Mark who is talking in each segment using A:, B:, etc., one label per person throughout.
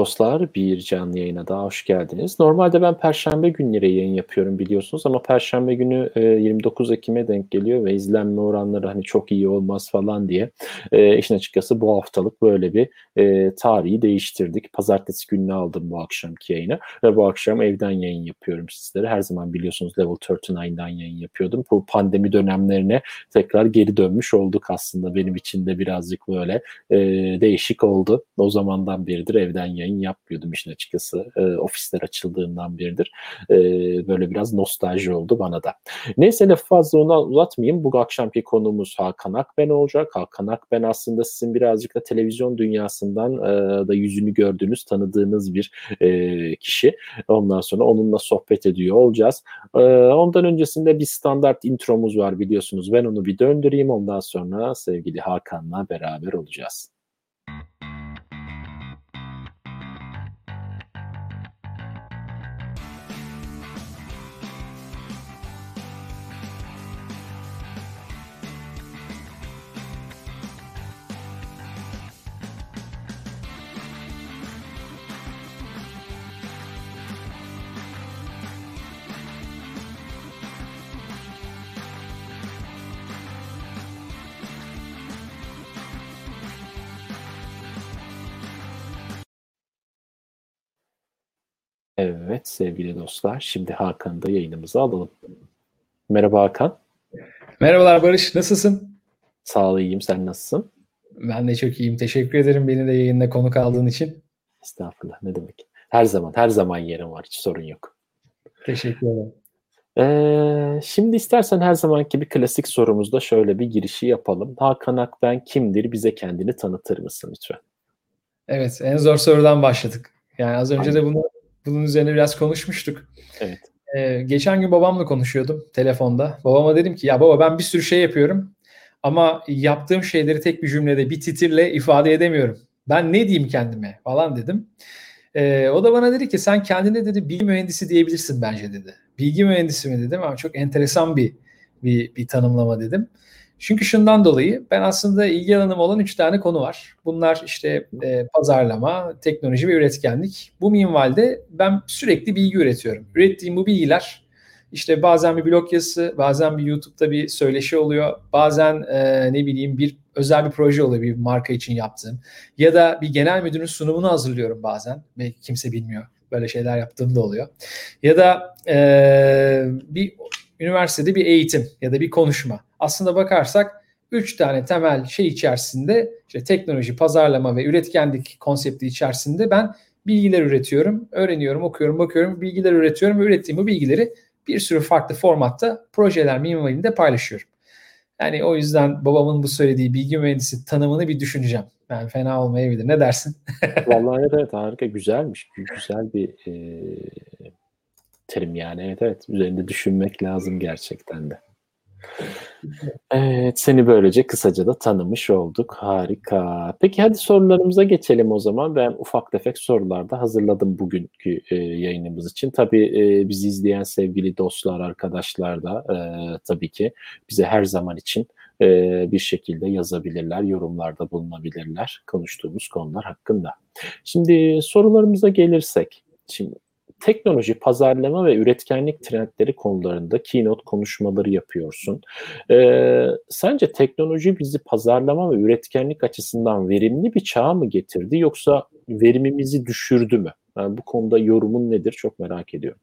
A: Dostlar, bir canlı yayına daha hoş geldiniz. Normalde ben Perşembe günleri yayın yapıyorum biliyorsunuz ama Perşembe günü e, 29 Ekim'e denk geliyor ve izlenme oranları hani çok iyi olmaz falan diye e, işin açıkçası bu haftalık böyle bir e, tarihi değiştirdik. Pazartesi gününü aldım bu akşamki yayını ve bu akşam evden yayın yapıyorum sizlere. Her zaman biliyorsunuz Level 39'dan yayın yapıyordum. Bu pandemi dönemlerine tekrar geri dönmüş olduk aslında. Benim için de birazcık böyle e, değişik oldu. O zamandan beridir evden evden yayın yapmıyordum işin açıkçası. E, ofisler açıldığından biridir. E, böyle biraz nostalji oldu bana da. Neyse lafı fazla ona uzatmayayım. Bu akşamki konumuz Hakan Akben olacak. Hakan Akben aslında sizin birazcık da televizyon dünyasından e, da yüzünü gördüğünüz, tanıdığınız bir e, kişi. Ondan sonra onunla sohbet ediyor olacağız. E, ondan öncesinde bir standart intromuz var biliyorsunuz. Ben onu bir döndüreyim. Ondan sonra sevgili Hakan'la beraber olacağız. Evet sevgili dostlar. Şimdi Hakan'ı da yayınımıza alalım. Merhaba Hakan.
B: Merhabalar Barış. Nasılsın?
A: Sağ ol iyiyim. Sen nasılsın?
B: Ben de çok iyiyim. Teşekkür ederim beni de yayında konuk aldığın için.
A: Estağfurullah. Ne demek. Her zaman her zaman yerim var. Hiç sorun yok.
B: Teşekkür ederim.
A: Ee, şimdi istersen her zamanki bir klasik sorumuzda şöyle bir girişi yapalım. Hakan Akben kimdir? Bize kendini tanıtır mısın lütfen?
B: Evet, en zor sorudan başladık. Yani az önce Aynen. de bunu bunun üzerine biraz konuşmuştuk.
A: Evet.
B: Ee, geçen gün babamla konuşuyordum telefonda. Babama dedim ki ya baba ben bir sürü şey yapıyorum ama yaptığım şeyleri tek bir cümlede bir titirle ifade edemiyorum. Ben ne diyeyim kendime falan dedim. Ee, o da bana dedi ki sen kendine dedi bilgi mühendisi diyebilirsin bence dedi. Bilgi mühendisi mi dedim ama çok enteresan bir bir, bir tanımlama dedim. Çünkü şundan dolayı ben aslında ilgi alanım olan üç tane konu var. Bunlar işte e, pazarlama, teknoloji ve üretkenlik. Bu minvalde ben sürekli bilgi üretiyorum. Ürettiğim bu bilgiler işte bazen bir blog yazısı, bazen bir YouTube'da bir söyleşi oluyor, bazen e, ne bileyim bir özel bir proje oluyor bir marka için yaptığım ya da bir genel müdürün sunumunu hazırlıyorum bazen. Belki kimse bilmiyor böyle şeyler yaptığım da oluyor. Ya da e, bir üniversitede bir eğitim ya da bir konuşma. Aslında bakarsak üç tane temel şey içerisinde işte teknoloji, pazarlama ve üretkenlik konsepti içerisinde ben bilgiler üretiyorum, öğreniyorum, okuyorum, bakıyorum, bilgiler üretiyorum ve ürettiğim bu bilgileri bir sürü farklı formatta projeler minvalinde paylaşıyorum. Yani o yüzden babamın bu söylediği bilgi mühendisi tanımını bir düşüneceğim. Yani fena olmayabilir. Ne dersin?
A: Vallahi evet harika güzelmiş. Güzel bir e, terim yani. Evet evet üzerinde düşünmek lazım gerçekten de. Evet, seni böylece kısaca da tanımış olduk. Harika. Peki hadi sorularımıza geçelim o zaman. Ben ufak tefek sorular da hazırladım bugünkü e, yayınımız için. Tabii e, bizi izleyen sevgili dostlar, arkadaşlar da e, tabii ki bize her zaman için e, bir şekilde yazabilirler, yorumlarda bulunabilirler konuştuğumuz konular hakkında. Şimdi sorularımıza gelirsek, şimdi teknoloji, pazarlama ve üretkenlik trendleri konularında keynote konuşmaları yapıyorsun. Ee, sence teknoloji bizi pazarlama ve üretkenlik açısından verimli bir çağa mı getirdi yoksa verimimizi düşürdü mü? Yani bu konuda yorumun nedir çok merak ediyorum.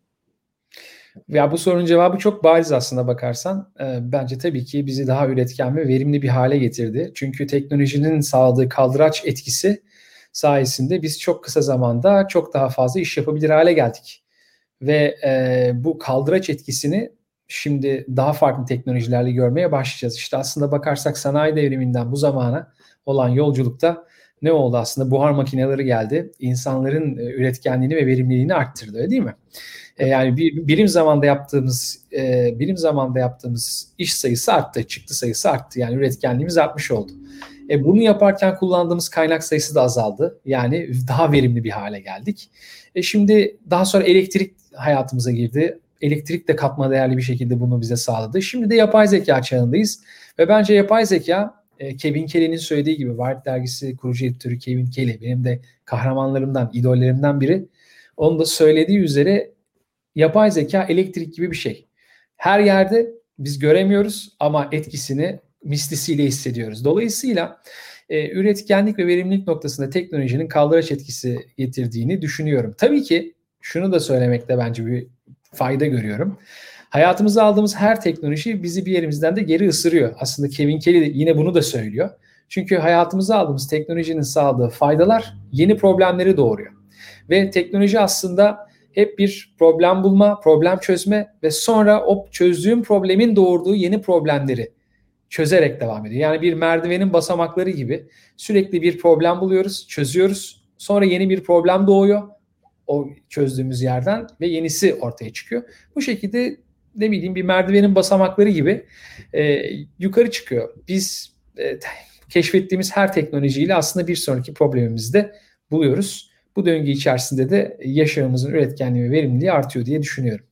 B: Ya bu sorunun cevabı çok bariz aslında bakarsan. E, bence tabii ki bizi daha üretken ve verimli bir hale getirdi. Çünkü teknolojinin sağladığı kaldıraç etkisi sayesinde biz çok kısa zamanda çok daha fazla iş yapabilir hale geldik. Ve e, bu kaldıraç etkisini şimdi daha farklı teknolojilerle görmeye başlayacağız. İşte aslında bakarsak sanayi devriminden bu zamana olan yolculukta ne oldu aslında? Buhar makineleri geldi. İnsanların e, üretkenliğini ve verimliliğini arttırdı öyle değil mi? E, yani bir, birim zamanda yaptığımız e, birim zamanda yaptığımız iş sayısı arttı, çıktı sayısı arttı. Yani üretkenliğimiz artmış oldu. E, bunu yaparken kullandığımız kaynak sayısı da azaldı. Yani daha verimli bir hale geldik. E, şimdi daha sonra elektrik hayatımıza girdi. Elektrik de katma değerli bir şekilde bunu bize sağladı. Şimdi de yapay zeka çağındayız. Ve bence yapay zeka e, Kevin Kelly'nin söylediği gibi Wired dergisi kurucu editörü Kevin Kelly benim de kahramanlarımdan, idollerimden biri. Onun da söylediği üzere yapay zeka elektrik gibi bir şey. Her yerde biz göremiyoruz ama etkisini mislisiyle hissediyoruz. Dolayısıyla e, üretkenlik ve verimlilik noktasında teknolojinin kaldıraç etkisi getirdiğini düşünüyorum. Tabii ki şunu da söylemekte bence bir fayda görüyorum. Hayatımıza aldığımız her teknoloji bizi bir yerimizden de geri ısırıyor. Aslında Kevin Kelly de yine bunu da söylüyor. Çünkü hayatımıza aldığımız teknolojinin sağladığı faydalar yeni problemleri doğuruyor. Ve teknoloji aslında hep bir problem bulma, problem çözme ve sonra o çözdüğüm problemin doğurduğu yeni problemleri çözerek devam ediyor. Yani bir merdivenin basamakları gibi sürekli bir problem buluyoruz, çözüyoruz. Sonra yeni bir problem doğuyor o çözdüğümüz yerden ve yenisi ortaya çıkıyor. Bu şekilde ne bileyim bir merdivenin basamakları gibi e, yukarı çıkıyor. Biz e, keşfettiğimiz her teknolojiyle aslında bir sonraki problemimizi de buluyoruz. Bu döngü içerisinde de yaşamımızın üretkenliği ve verimliliği artıyor diye düşünüyorum.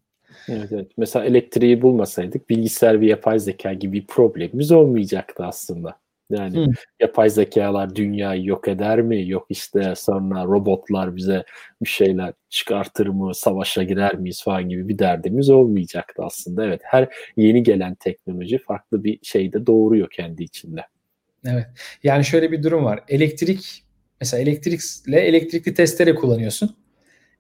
A: Evet, evet. Mesela elektriği bulmasaydık bilgisayar ve yapay zeka gibi bir problemimiz olmayacaktı aslında. Yani Hı. yapay zekalar dünyayı yok eder mi? Yok işte sonra robotlar bize bir şeyler çıkartır mı? Savaşa girer miyiz falan gibi bir derdimiz olmayacaktı aslında. Evet her yeni gelen teknoloji farklı bir şey de doğuruyor kendi içinde.
B: Evet. Yani şöyle bir durum var. Elektrik mesela elektrikle elektrikli testere kullanıyorsun.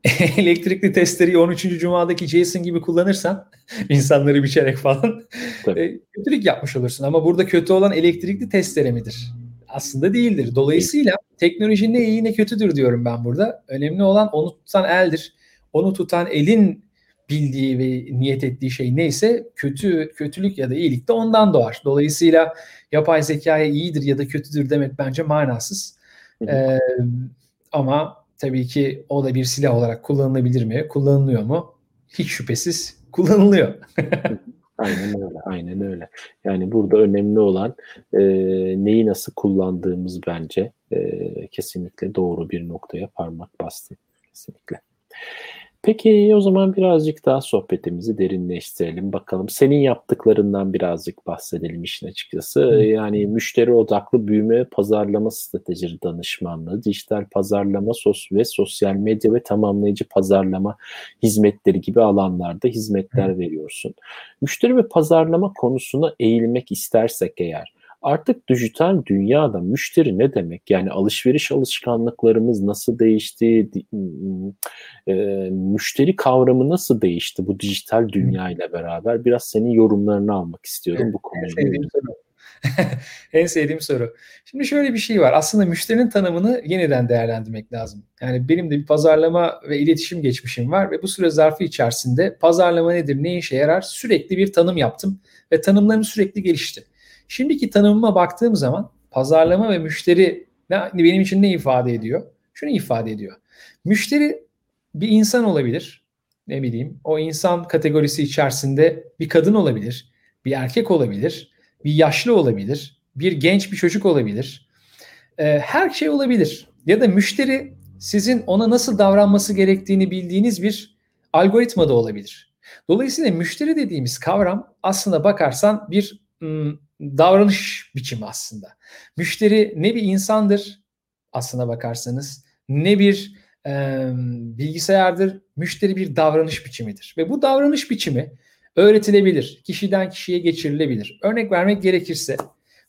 B: elektrikli testereyi 13. Cuma'daki Jason gibi kullanırsan insanları biçerek falan e, kötülük yapmış olursun. Ama burada kötü olan elektrikli testere midir? Aslında değildir. Dolayısıyla teknoloji ne iyi ne kötüdür diyorum ben burada. Önemli olan onu tutan eldir. Onu tutan elin bildiği ve niyet ettiği şey neyse kötü kötülük ya da iyilik de ondan doğar. Dolayısıyla yapay zekaya iyidir ya da kötüdür demek bence manasız. Ee, ama tabii ki o da bir silah olarak kullanılabilir mi? Kullanılıyor mu? Hiç şüphesiz kullanılıyor.
A: aynen öyle, aynen öyle. Yani burada önemli olan e, neyi nasıl kullandığımız bence e, kesinlikle doğru bir noktaya parmak bastı. Kesinlikle. Peki o zaman birazcık daha sohbetimizi derinleştirelim. Bakalım senin yaptıklarından birazcık bahsedelim işin açıkçası. Yani müşteri odaklı büyüme pazarlama strateji danışmanlığı, dijital pazarlama sos ve sosyal medya ve tamamlayıcı pazarlama hizmetleri gibi alanlarda hizmetler veriyorsun. Müşteri ve pazarlama konusuna eğilmek istersek eğer artık dijital dünyada müşteri ne demek? Yani alışveriş alışkanlıklarımız nasıl değişti? E, müşteri kavramı nasıl değişti bu dijital dünya ile beraber? Biraz senin yorumlarını almak istiyorum bu konuda. En sevdiğim soru.
B: en sevdiğim soru. Şimdi şöyle bir şey var. Aslında müşterinin tanımını yeniden değerlendirmek lazım. Yani benim de bir pazarlama ve iletişim geçmişim var ve bu süre zarfı içerisinde pazarlama nedir, ne işe yarar sürekli bir tanım yaptım ve tanımlarım sürekli gelişti. Şimdiki tanımıma baktığım zaman pazarlama ve müşteri benim için ne ifade ediyor? Şunu ifade ediyor. Müşteri bir insan olabilir. Ne bileyim o insan kategorisi içerisinde bir kadın olabilir, bir erkek olabilir, bir yaşlı olabilir, bir genç bir çocuk olabilir. Ee, her şey olabilir. Ya da müşteri sizin ona nasıl davranması gerektiğini bildiğiniz bir algoritma da olabilir. Dolayısıyla müşteri dediğimiz kavram aslında bakarsan bir davranış biçimi aslında. Müşteri ne bir insandır aslına bakarsanız ne bir e, bilgisayardır. Müşteri bir davranış biçimidir ve bu davranış biçimi öğretilebilir. Kişiden kişiye geçirilebilir. Örnek vermek gerekirse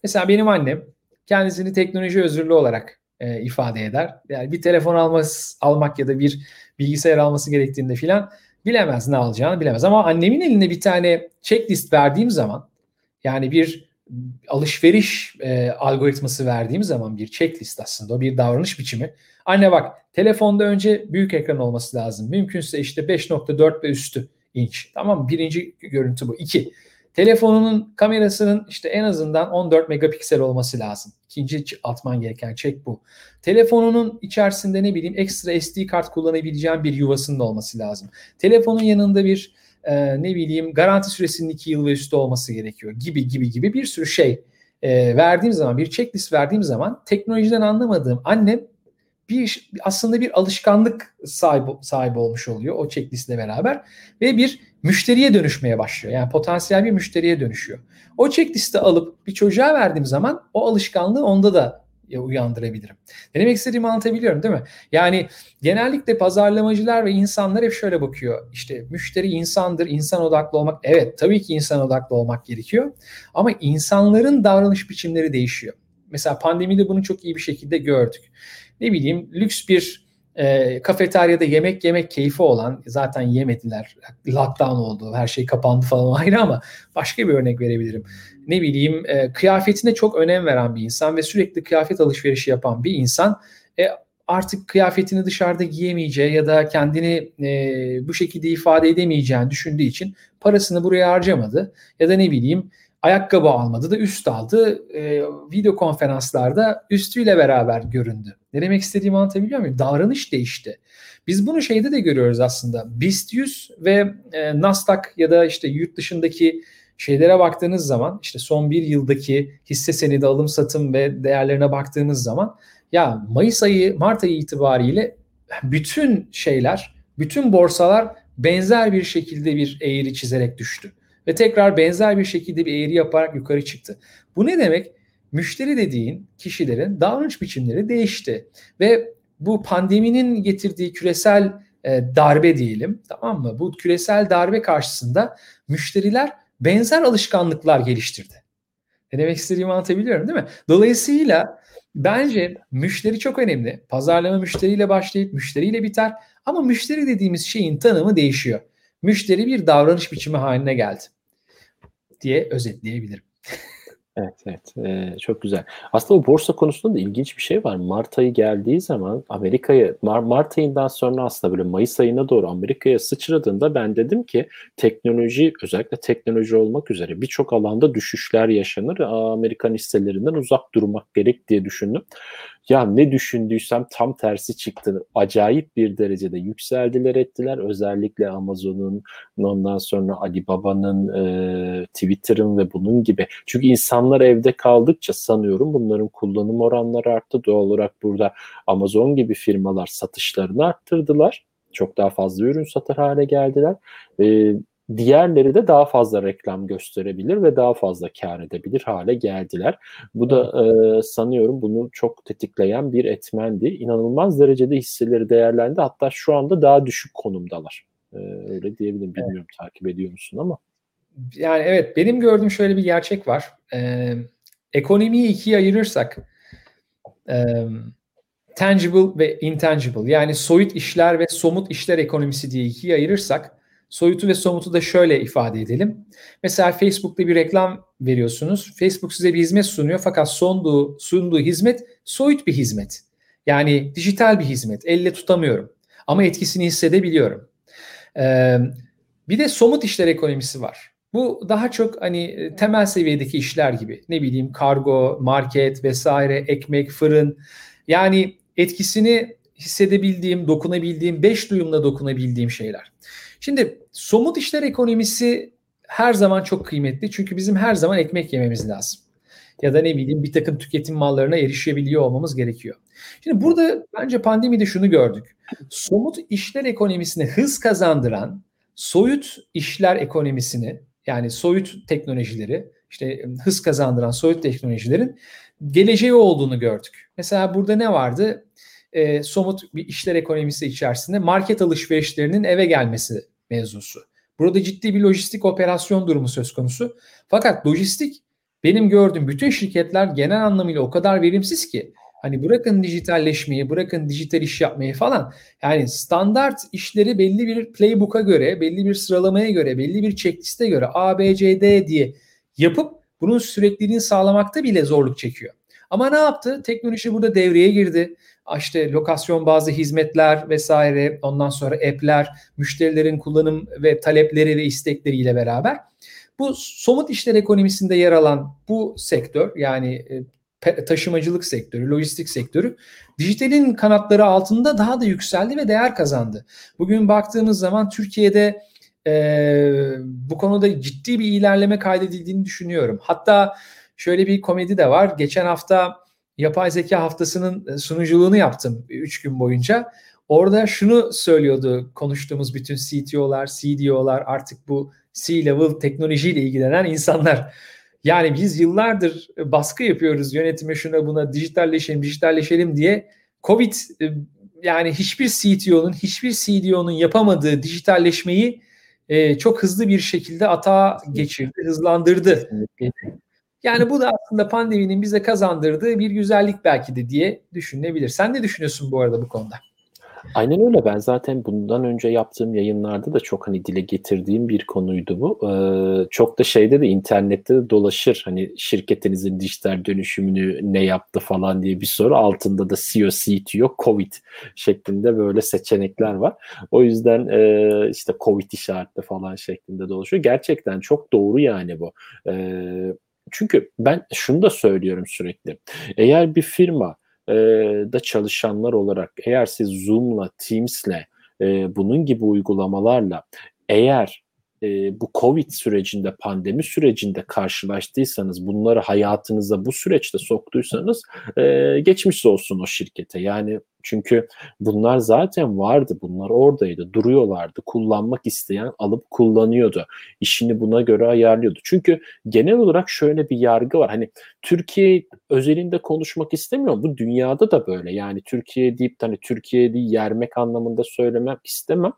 B: mesela benim annem kendisini teknoloji özürlü olarak e, ifade eder. Yani bir telefon alması, almak ya da bir bilgisayar alması gerektiğinde filan bilemez ne alacağını bilemez. Ama annemin eline bir tane checklist verdiğim zaman yani bir alışveriş e, algoritması verdiğim zaman bir checklist aslında o bir davranış biçimi. Anne bak telefonda önce büyük ekran olması lazım. Mümkünse işte 5.4 ve üstü inç. Tamam Birinci görüntü bu. İki. Telefonunun kamerasının işte en azından 14 megapiksel olması lazım. İkinci atman gereken check bu. Telefonunun içerisinde ne bileyim ekstra SD kart kullanabileceğin bir yuvasının olması lazım. Telefonun yanında bir e, ne bileyim garanti süresinin 2 yıl ve üstü olması gerekiyor gibi gibi gibi bir sürü şey e, verdiğim zaman bir checklist verdiğim zaman teknolojiden anlamadığım annem bir aslında bir alışkanlık sahibi, sahibi olmuş oluyor o checklistle beraber ve bir müşteriye dönüşmeye başlıyor. Yani potansiyel bir müşteriye dönüşüyor. O checklisti alıp bir çocuğa verdiğim zaman o alışkanlığı onda da uyandırabilirim. Ne demek istediğimi anlatabiliyorum değil mi? Yani genellikle pazarlamacılar ve insanlar hep şöyle bakıyor. İşte müşteri insandır, insan odaklı olmak. Evet tabii ki insan odaklı olmak gerekiyor. Ama insanların davranış biçimleri değişiyor. Mesela pandemide bunu çok iyi bir şekilde gördük. Ne bileyim lüks bir e, kafeteryada yemek yemek keyfi olan zaten yemediler. Lockdown oldu. Her şey kapandı falan ayrı ama başka bir örnek verebilirim. Ne bileyim e, kıyafetine çok önem veren bir insan ve sürekli kıyafet alışverişi yapan bir insan e, artık kıyafetini dışarıda giyemeyeceği ya da kendini e, bu şekilde ifade edemeyeceğini düşündüğü için parasını buraya harcamadı. Ya da ne bileyim ayakkabı almadı da üst aldı. E, video konferanslarda üstüyle beraber göründü. Ne demek istediğimi anlatabiliyor muyum? Davranış değişti. Biz bunu şeyde de görüyoruz aslında. BIST 100 ve e, Nasdaq ya da işte yurt dışındaki şeylere baktığınız zaman işte son bir yıldaki hisse senedi alım satım ve değerlerine baktığınız zaman ya Mayıs ayı Mart ayı itibariyle bütün şeyler bütün borsalar benzer bir şekilde bir eğri çizerek düştü. Ve tekrar benzer bir şekilde bir eğri yaparak yukarı çıktı. Bu ne demek? Müşteri dediğin kişilerin davranış biçimleri değişti. Ve bu pandeminin getirdiği küresel e, darbe diyelim tamam mı? Bu küresel darbe karşısında müşteriler benzer alışkanlıklar geliştirdi. Ne demek istediğimi anlatabiliyorum değil mi? Dolayısıyla bence müşteri çok önemli. Pazarlama müşteriyle başlayıp müşteriyle biter. Ama müşteri dediğimiz şeyin tanımı değişiyor. Müşteri bir davranış biçimi haline geldi diye özetleyebilirim.
A: Evet, evet. Ee, çok güzel. Aslında o borsa konusunda da ilginç bir şey var. Mart ayı geldiği zaman Amerika'ya, Mar Mart ayından sonra aslında böyle Mayıs ayına doğru Amerika'ya sıçradığında ben dedim ki teknoloji, özellikle teknoloji olmak üzere birçok alanda düşüşler yaşanır. Amerikan hisselerinden uzak durmak gerek diye düşündüm. Ya ne düşündüysem tam tersi çıktı. Acayip bir derecede yükseldiler ettiler. Özellikle Amazon'un ondan sonra Alibaba'nın e, Twitter'ın ve bunun gibi. Çünkü insanlar evde kaldıkça sanıyorum bunların kullanım oranları arttı. Doğal olarak burada Amazon gibi firmalar satışlarını arttırdılar. Çok daha fazla ürün satır hale geldiler. E, diğerleri de daha fazla reklam gösterebilir ve daha fazla kar edebilir hale geldiler. Bu da e, sanıyorum bunu çok tetikleyen bir etmendi. İnanılmaz derecede hisseleri değerlendi. Hatta şu anda daha düşük konumdalar. E, öyle diyebilirim. Bilmiyorum evet. takip ediyor musun ama.
B: Yani evet benim gördüğüm şöyle bir gerçek var. Ee, ekonomiyi ikiye ayırırsak e, tangible ve intangible yani soyut işler ve somut işler ekonomisi diye ikiye ayırırsak Soyutu ve somutu da şöyle ifade edelim. Mesela Facebook'ta bir reklam veriyorsunuz. Facebook size bir hizmet sunuyor fakat sunduğu, sunduğu hizmet soyut bir hizmet. Yani dijital bir hizmet. Elle tutamıyorum. Ama etkisini hissedebiliyorum. Ee, bir de somut işler ekonomisi var. Bu daha çok hani e, temel seviyedeki işler gibi. Ne bileyim kargo, market vesaire, ekmek, fırın. Yani etkisini hissedebildiğim, dokunabildiğim, beş duyumla dokunabildiğim şeyler. Şimdi somut işler ekonomisi her zaman çok kıymetli. Çünkü bizim her zaman ekmek yememiz lazım. Ya da ne bileyim bir takım tüketim mallarına erişebiliyor olmamız gerekiyor. Şimdi burada bence pandemide şunu gördük. Somut işler ekonomisine hız kazandıran soyut işler ekonomisini yani soyut teknolojileri işte hız kazandıran soyut teknolojilerin geleceği olduğunu gördük. Mesela burada ne vardı? E, somut bir işler ekonomisi içerisinde market alışverişlerinin eve gelmesi mevzusu. Burada ciddi bir lojistik operasyon durumu söz konusu. Fakat lojistik benim gördüğüm bütün şirketler genel anlamıyla o kadar verimsiz ki hani bırakın dijitalleşmeyi, bırakın dijital iş yapmayı falan. Yani standart işleri belli bir playbook'a göre, belli bir sıralamaya göre, belli bir checkliste göre A, B, C, D diye yapıp bunun sürekliliğini sağlamakta bile zorluk çekiyor. Ama ne yaptı? Teknoloji burada devreye girdi işte lokasyon bazı hizmetler vesaire ondan sonra app'ler, müşterilerin kullanım ve talepleri ve istekleriyle beraber bu somut işler ekonomisinde yer alan bu sektör yani e, taşımacılık sektörü, lojistik sektörü dijitalin kanatları altında daha da yükseldi ve değer kazandı. Bugün baktığımız zaman Türkiye'de e, bu konuda ciddi bir ilerleme kaydedildiğini düşünüyorum. Hatta şöyle bir komedi de var. Geçen hafta yapay zeka haftasının sunuculuğunu yaptım 3 gün boyunca. Orada şunu söylüyordu konuştuğumuz bütün CTO'lar, CDO'lar artık bu C-level teknolojiyle ilgilenen insanlar. Yani biz yıllardır baskı yapıyoruz yönetime şuna buna dijitalleşelim, dijitalleşelim diye. Covid e, yani hiçbir CTO'nun, hiçbir CDO'nun yapamadığı dijitalleşmeyi e, çok hızlı bir şekilde ata geçirdi, hızlandırdı. Yani bu da aslında pandeminin bize kazandırdığı bir güzellik belki de diye düşünülebilir. Sen ne düşünüyorsun bu arada bu konuda?
A: Aynen öyle. Ben zaten bundan önce yaptığım yayınlarda da çok hani dile getirdiğim bir konuydu bu. Ee, çok da şeyde de internette de dolaşır. Hani şirketinizin dijital dönüşümünü ne yaptı falan diye bir soru. Altında da CEO, CTO, Covid şeklinde böyle seçenekler var. O yüzden e, işte Covid işaretli falan şeklinde dolaşıyor. Gerçekten çok doğru yani bu. Ee, çünkü ben şunu da söylüyorum sürekli. Eğer bir firma e, da çalışanlar olarak eğer siz Zoom'la, Teams'le e, bunun gibi uygulamalarla eğer e, bu Covid sürecinde, pandemi sürecinde karşılaştıysanız, bunları hayatınıza bu süreçte soktuysanız e, geçmiş olsun o şirkete. Yani çünkü bunlar zaten vardı, bunlar oradaydı, duruyorlardı. Kullanmak isteyen alıp kullanıyordu. İşini buna göre ayarlıyordu. Çünkü genel olarak şöyle bir yargı var. Hani Türkiye özelinde konuşmak istemiyorum. Bu dünyada da böyle. Yani Türkiye deyip hani Türkiye değil yermek anlamında söylemek istemem.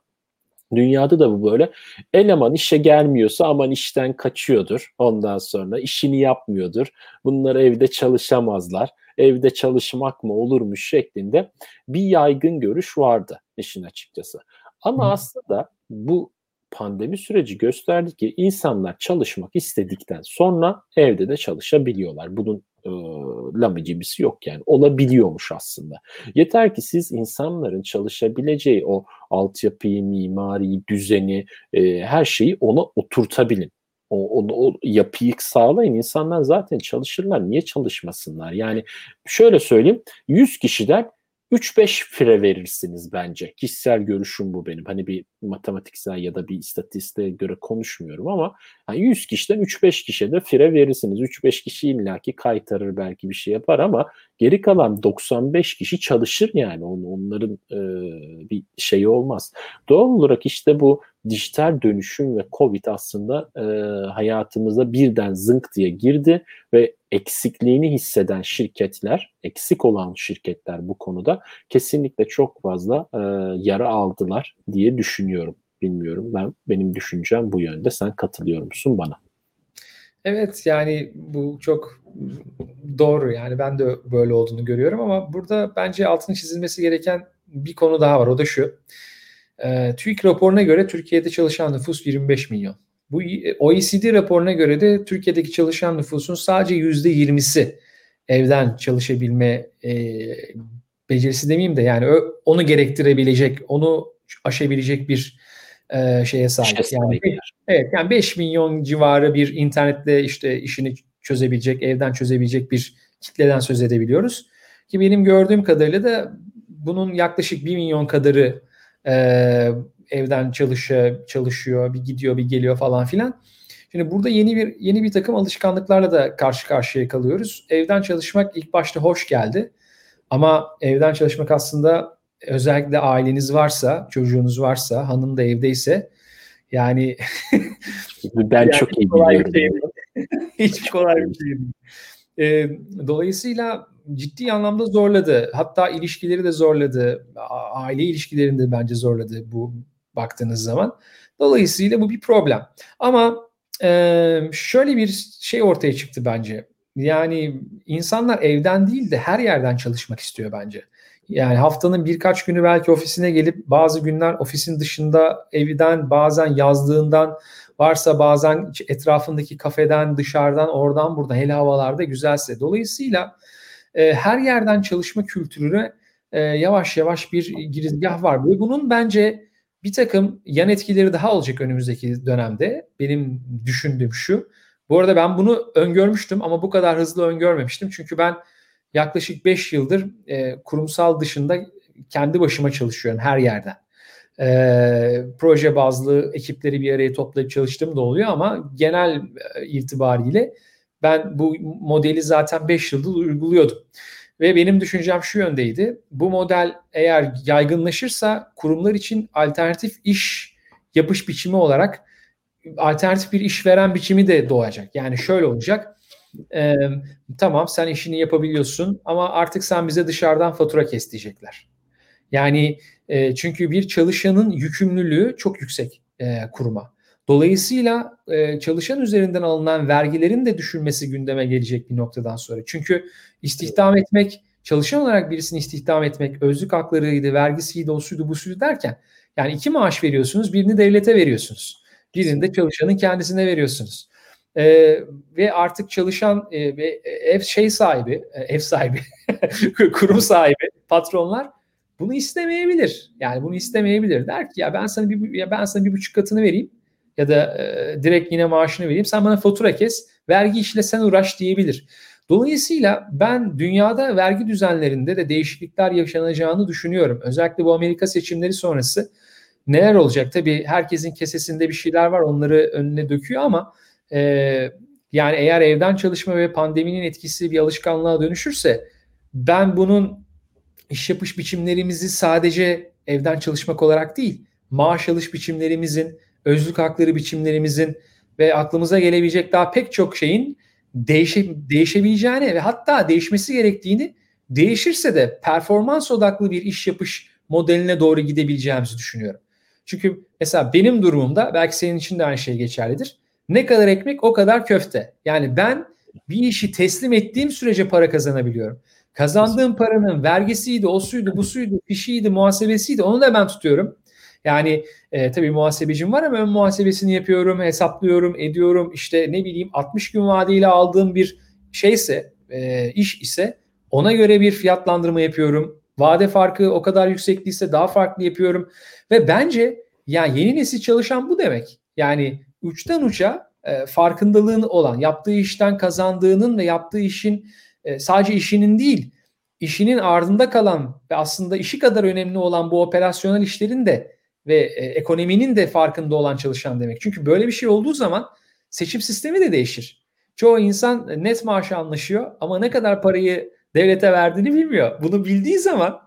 A: Dünyada da bu böyle. Eleman işe gelmiyorsa aman işten kaçıyordur. Ondan sonra işini yapmıyordur. Bunlar evde çalışamazlar. Evde çalışmak mı olurmuş şeklinde bir yaygın görüş vardı işin açıkçası. Ama Hı. aslında bu pandemi süreci gösterdi ki insanlar çalışmak istedikten sonra evde de çalışabiliyorlar. Bunun e, lamicimisi yok yani. Olabiliyormuş aslında. Yeter ki siz insanların çalışabileceği o altyapıyı, mimariyi, düzeni, e, her şeyi ona oturtabilin. O, o, o yapıyı sağlayın. İnsanlar zaten çalışırlar. Niye çalışmasınlar? Yani şöyle söyleyeyim. 100 kişiden 3-5 fire verirsiniz bence. Kişisel görüşüm bu benim. Hani bir matematiksel ya da bir istatistiğe göre konuşmuyorum ama yani 100 kişiden 3-5 kişiye de fire verirsiniz. 3-5 kişi illaki kaytarır belki bir şey yapar ama geri kalan 95 kişi çalışır yani. Onların e, bir şeyi olmaz. Doğal olarak işte bu dijital dönüşüm ve Covid aslında e, hayatımıza birden zınk diye girdi ve eksikliğini hisseden şirketler, eksik olan şirketler bu konuda kesinlikle çok fazla e, yara aldılar diye düşünüyorum. Bilmiyorum ben benim düşüncem bu yönde. Sen katılıyor musun bana?
B: Evet yani bu çok doğru yani ben de böyle olduğunu görüyorum ama burada bence altını çizilmesi gereken bir konu daha var o da şu. E, TÜİK raporuna göre Türkiye'de çalışan nüfus 25 milyon. Bu OECD raporuna göre de Türkiye'deki çalışan nüfusun sadece yüzde 20'si evden çalışabilme e, becerisi demeyeyim de yani onu gerektirebilecek, onu aşabilecek bir e, şeye sahip. Şey yani evet yani 5 milyon civarı bir internetle işte işini çözebilecek, evden çözebilecek bir kitleden söz edebiliyoruz. Ki benim gördüğüm kadarıyla da bunun yaklaşık 1 milyon kadarı e, evden çalışıyor, çalışıyor, bir gidiyor, bir geliyor falan filan. Şimdi burada yeni bir yeni bir takım alışkanlıklarla da karşı karşıya kalıyoruz. Evden çalışmak ilk başta hoş geldi. Ama evden çalışmak aslında özellikle aileniz varsa, çocuğunuz varsa, hanım da evdeyse yani
A: ben yani çok iyi biliyorum. Şey
B: hiç kolay bir şey değil. E, dolayısıyla ciddi anlamda zorladı. Hatta ilişkileri de zorladı. Aile ilişkilerini de bence zorladı bu baktığınız zaman. Dolayısıyla bu bir problem. Ama e, şöyle bir şey ortaya çıktı bence. Yani insanlar evden değil de her yerden çalışmak istiyor bence. Yani haftanın birkaç günü belki ofisine gelip bazı günler ofisin dışında evden bazen yazdığından varsa bazen etrafındaki kafeden dışarıdan oradan buradan hele havalarda güzelse. Dolayısıyla e, her yerden çalışma kültürüne e, yavaş yavaş bir girizgah var. Ve bunun bence bir takım yan etkileri daha olacak önümüzdeki dönemde. Benim düşündüğüm şu. Bu arada ben bunu öngörmüştüm ama bu kadar hızlı öngörmemiştim. Çünkü ben yaklaşık 5 yıldır e, kurumsal dışında kendi başıma çalışıyorum her yerden. E, proje bazlı ekipleri bir araya toplayıp çalıştığım da oluyor ama genel e, itibariyle ben bu modeli zaten 5 yıldır uyguluyordum. Ve benim düşüncem şu yöndeydi. Bu model eğer yaygınlaşırsa kurumlar için alternatif iş yapış biçimi olarak alternatif bir işveren biçimi de doğacak. Yani şöyle olacak. E, tamam sen işini yapabiliyorsun ama artık sen bize dışarıdan fatura kes diyecekler. Yani e, çünkü bir çalışanın yükümlülüğü çok yüksek e, kuruma. Dolayısıyla e, çalışan üzerinden alınan vergilerin de düşülmesi gündeme gelecek bir noktadan sonra. Çünkü istihdam etmek, çalışan olarak birisini istihdam etmek, özlük haklarıydı, vergisiydi, o suydu, bu suydu derken yani iki maaş veriyorsunuz, birini devlete veriyorsunuz. Birini de çalışanın kendisine veriyorsunuz. Ee, ve artık çalışan e, ve ev şey sahibi, e, ev sahibi, kurum sahibi, patronlar bunu istemeyebilir. Yani bunu istemeyebilir. Der ki ya ben sana bir ya ben sana bir buçuk katını vereyim ya da e, direkt yine maaşını vereyim. Sen bana fatura kes, vergi işle sen uğraş diyebilir. Dolayısıyla ben dünyada vergi düzenlerinde de değişiklikler yaşanacağını düşünüyorum. Özellikle bu Amerika seçimleri sonrası neler olacak? Tabii herkesin kesesinde bir şeyler var onları önüne döküyor ama e, yani eğer evden çalışma ve pandeminin etkisi bir alışkanlığa dönüşürse ben bunun iş yapış biçimlerimizi sadece evden çalışmak olarak değil, maaş alış biçimlerimizin, özlük hakları biçimlerimizin ve aklımıza gelebilecek daha pek çok şeyin değişe, değişebileceğini ve hatta değişmesi gerektiğini değişirse de performans odaklı bir iş yapış modeline doğru gidebileceğimizi düşünüyorum. Çünkü mesela benim durumumda belki senin için de aynı şey geçerlidir. Ne kadar ekmek o kadar köfte. Yani ben bir işi teslim ettiğim sürece para kazanabiliyorum. Kazandığım paranın vergisiydi, o suydu, bu suydu, fişiydi, muhasebesiydi onu da ben tutuyorum. Yani e, tabii muhasebecim var ama ön muhasebesini yapıyorum, hesaplıyorum, ediyorum. İşte ne bileyim 60 gün vadeyle aldığım bir şeyse, e, iş ise ona göre bir fiyatlandırma yapıyorum. Vade farkı o kadar yüksek değilse daha farklı yapıyorum. Ve bence ya yeni nesil çalışan bu demek. Yani uçtan uça e, farkındalığın olan, yaptığı işten kazandığının ve yaptığı işin e, sadece işinin değil, işinin ardında kalan ve aslında işi kadar önemli olan bu operasyonel işlerin de ve e, ekonominin de farkında olan çalışan demek. Çünkü böyle bir şey olduğu zaman seçim sistemi de değişir. Çoğu insan net maaşı anlaşıyor ama ne kadar parayı devlete verdiğini bilmiyor. Bunu bildiği zaman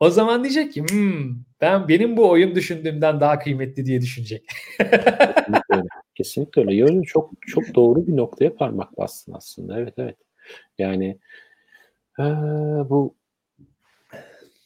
B: o zaman diyecek ki hmm, ben benim bu oyun düşündüğümden daha kıymetli diye düşünecek.
A: Kesinlikle öyle. Kesinlikle öyle. Yani çok çok doğru bir noktaya parmak bastın aslında. Evet evet. Yani ee, bu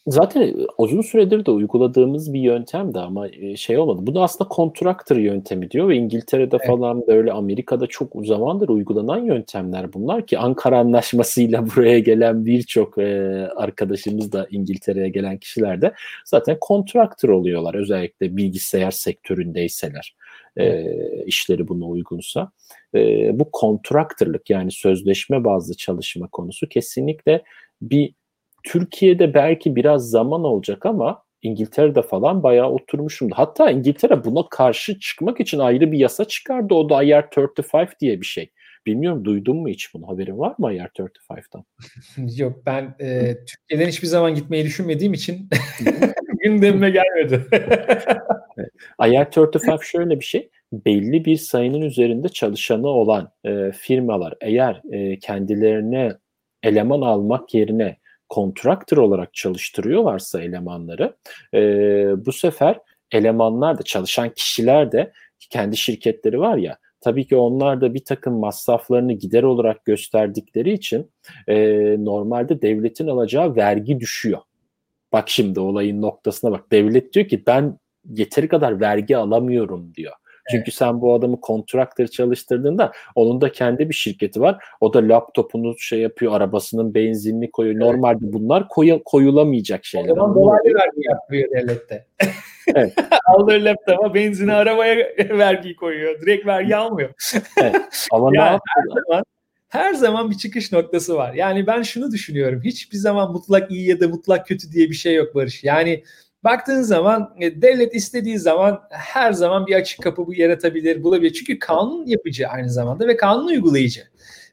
A: zaten uzun süredir de uyguladığımız bir yöntem de ama şey olmadı. Bu da aslında contractor yöntemi diyor ve İngiltere'de evet. falan böyle Amerika'da çok zamandır uygulanan yöntemler bunlar ki Ankara Anlaşması'yla buraya gelen birçok e, arkadaşımız da İngiltere'ye gelen kişiler de zaten contractor oluyorlar özellikle bilgisayar sektöründeyseler e, işleri buna uygunsa. E, bu kontraktörlük yani sözleşme bazlı çalışma konusu kesinlikle bir Türkiye'de belki biraz zaman olacak ama İngiltere'de falan bayağı oturmuşumdu. Hatta İngiltere buna karşı çıkmak için ayrı bir yasa çıkardı. O da IR35 diye bir şey. Bilmiyorum duydun mu hiç bunu? Haberin var mı IR35'dan?
B: Yok ben e, Türkiye'den hiçbir zaman gitmeyi düşünmediğim için gündemime gelmedi.
A: evet. IR35 şöyle bir şey. Belli bir sayının üzerinde çalışanı olan e, firmalar eğer e, kendilerine eleman almak yerine kontraktör olarak çalıştırıyorlarsa elemanları e, bu sefer elemanlar da çalışan kişiler de kendi şirketleri var ya tabii ki onlar da bir takım masraflarını gider olarak gösterdikleri için e, normalde devletin alacağı vergi düşüyor. Bak şimdi olayın noktasına bak. Devlet diyor ki ben yeteri kadar vergi alamıyorum diyor. Çünkü evet. sen bu adamı kontraktör çalıştırdığında onun da kendi bir şirketi var. O da laptopunu şey yapıyor, arabasının benzinini koyuyor. Evet. Normalde bunlar koy, koyulamayacak şeyler. O
B: zaman dolaylı vergi yapıyor devlette. Evet. Aldığı laptopa benzini arabaya vergi koyuyor. Direkt vergi almıyor. evet. Ama yani ne yapıyor? Her zaman, her zaman bir çıkış noktası var. Yani ben şunu düşünüyorum. Hiçbir zaman mutlak iyi ya da mutlak kötü diye bir şey yok Barış. Yani Baktığın zaman e, devlet istediği zaman her zaman bir açık kapı bu yaratabilir, bulabilir. Çünkü kanun yapıcı aynı zamanda ve kanun uygulayıcı.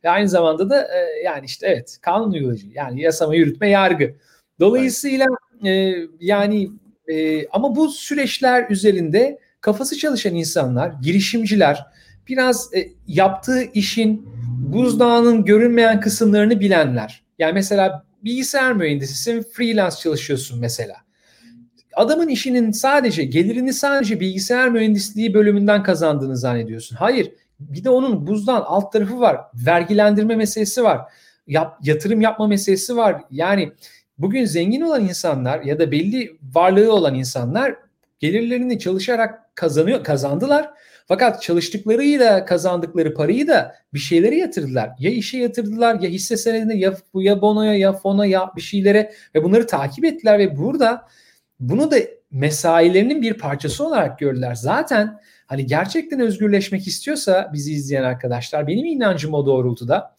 B: Ve aynı zamanda da e, yani işte evet kanun uygulayıcı. Yani yasama, yürütme, yargı. Dolayısıyla e, yani ama bu süreçler üzerinde kafası çalışan insanlar, girişimciler biraz yaptığı işin buzdağının görünmeyen kısımlarını bilenler. Yani mesela bilgisayar mühendisisin, freelance çalışıyorsun mesela. Adamın işinin sadece gelirini sadece bilgisayar mühendisliği bölümünden kazandığını zannediyorsun. Hayır, bir de onun buzdan alt tarafı var. Vergilendirme meselesi var. Yap, yatırım yapma meselesi var. Yani bugün zengin olan insanlar ya da belli varlığı olan insanlar gelirlerini çalışarak kazanıyor kazandılar. Fakat çalıştıklarıyla kazandıkları parayı da bir şeylere yatırdılar. Ya işe yatırdılar ya hisse senedine ya, ya bonoya ya fona ya bir şeylere ve bunları takip ettiler ve burada bunu da mesailerinin bir parçası olarak gördüler. Zaten hani gerçekten özgürleşmek istiyorsa bizi izleyen arkadaşlar benim inancım o doğrultuda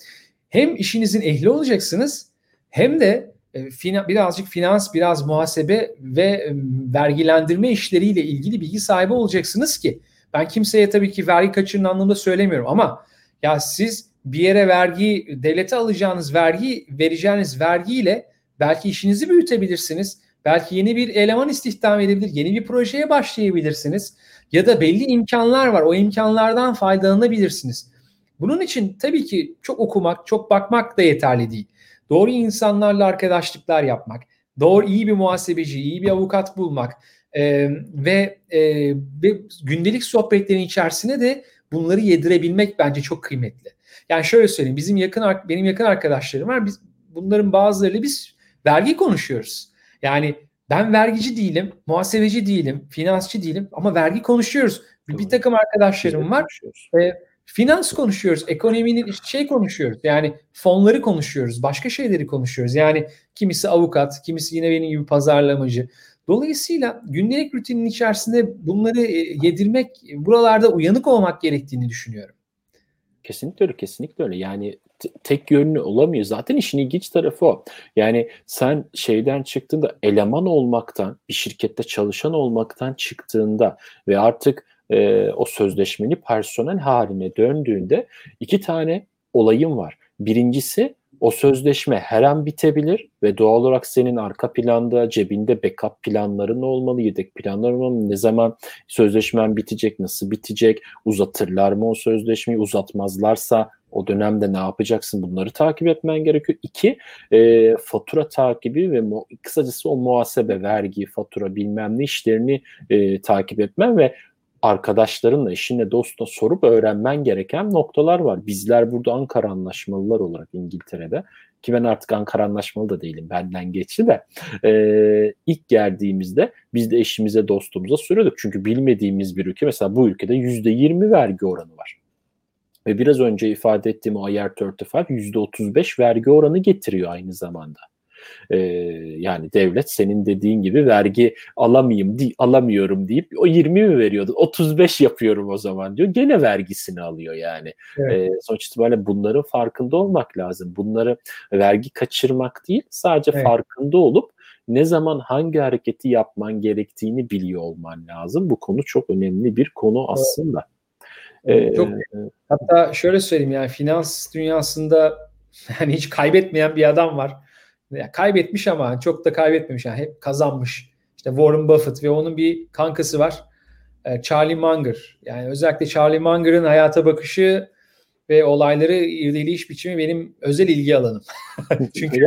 B: hem işinizin ehli olacaksınız hem de e, birazcık finans, biraz muhasebe ve e, vergilendirme işleriyle ilgili bilgi sahibi olacaksınız ki ben kimseye tabii ki vergi kaçırın anlamında söylemiyorum ama ya siz bir yere vergi, devlete alacağınız vergi, vereceğiniz vergiyle belki işinizi büyütebilirsiniz. Belki yeni bir eleman istihdam edebilir, yeni bir projeye başlayabilirsiniz. Ya da belli imkanlar var, o imkanlardan faydalanabilirsiniz. Bunun için tabii ki çok okumak, çok bakmak da yeterli değil. Doğru insanlarla arkadaşlıklar yapmak, doğru iyi bir muhasebeci, iyi bir avukat bulmak e, ve, e, ve gündelik sohbetlerin içerisine de bunları yedirebilmek bence çok kıymetli. Yani şöyle söyleyeyim, bizim yakın benim yakın arkadaşlarım var. Biz bunların bazılarıyla biz vergi konuşuyoruz. Yani ben vergici değilim, muhasebeci değilim, finansçı değilim ama vergi konuşuyoruz. Bir, bir takım arkadaşlarım var. E, finans konuşuyoruz, ekonominin şey konuşuyoruz. Yani fonları konuşuyoruz, başka şeyleri konuşuyoruz. Yani kimisi avukat, kimisi yine benim gibi pazarlamacı. Dolayısıyla gündelik rutinin içerisinde bunları e, yedirmek, buralarda uyanık olmak gerektiğini düşünüyorum.
A: Kesinlikle öyle, kesinlikle öyle. Yani tek yönlü olamıyor. Zaten işin ilginç tarafı o. Yani sen şeyden çıktığında eleman olmaktan, bir şirkette çalışan olmaktan çıktığında ve artık e, o sözleşmeli personel haline döndüğünde iki tane olayım var. Birincisi o sözleşme her an bitebilir ve doğal olarak senin arka planda cebinde backup planların olmalı, yedek planların olmalı. Ne zaman sözleşmen bitecek, nasıl bitecek, uzatırlar mı o sözleşmeyi, uzatmazlarsa o dönemde ne yapacaksın bunları takip etmen gerekiyor. İki, e, fatura takibi ve mu- kısacası o muhasebe, vergi, fatura bilmem ne işlerini e, takip etmen ve arkadaşlarınla, eşinle, dostla sorup öğrenmen gereken noktalar var. Bizler burada Ankara Anlaşmalılar olarak İngiltere'de ki ben artık Ankara Anlaşmalı da değilim benden geçti de e, ilk geldiğimizde biz de eşimize dostumuza soruyorduk. Çünkü bilmediğimiz bir ülke mesela bu ülkede %20 vergi oranı var. Ve biraz önce ifade ettiğim o IR35 %35 vergi oranı getiriyor aynı zamanda. Ee, yani devlet senin dediğin gibi vergi alamayayım, di, alamıyorum deyip o 20 mi veriyordu? 35 yapıyorum o zaman diyor. Gene vergisini alıyor yani. Evet. Ee, sonuç itibariyle bunların farkında olmak lazım. Bunları vergi kaçırmak değil, sadece evet. farkında olup ne zaman hangi hareketi yapman gerektiğini biliyor olman lazım. Bu konu çok önemli bir konu aslında.
B: Ee, çok hatta şöyle söyleyeyim yani finans dünyasında yani hiç kaybetmeyen bir adam var yani kaybetmiş ama çok da kaybetmemiş yani hep kazanmış. İşte Warren Buffett ve onun bir kankası var. E, Charlie Munger. Yani özellikle Charlie Munger'ın hayata bakışı ve olayları irdeleyiş biçimi benim özel ilgi alanım. Çünkü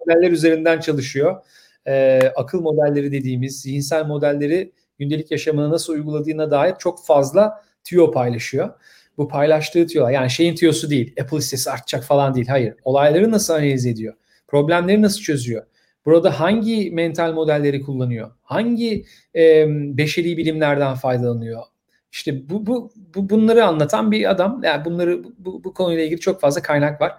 B: modeller üzerinden çalışıyor. Ee, akıl modelleri dediğimiz zihinsel modelleri gündelik yaşamına nasıl uyguladığına dair çok fazla tüyo paylaşıyor. Bu paylaştığı tüyolar yani şeyin tüyosu değil Apple hissesi artacak falan değil. Hayır. Olayları nasıl analiz ediyor? Problemleri nasıl çözüyor? Burada hangi mental modelleri kullanıyor? Hangi e, beşeri bilimlerden faydalanıyor? İşte bu, bu, bu bunları anlatan bir adam. Yani bunları bu, bu konuyla ilgili çok fazla kaynak var.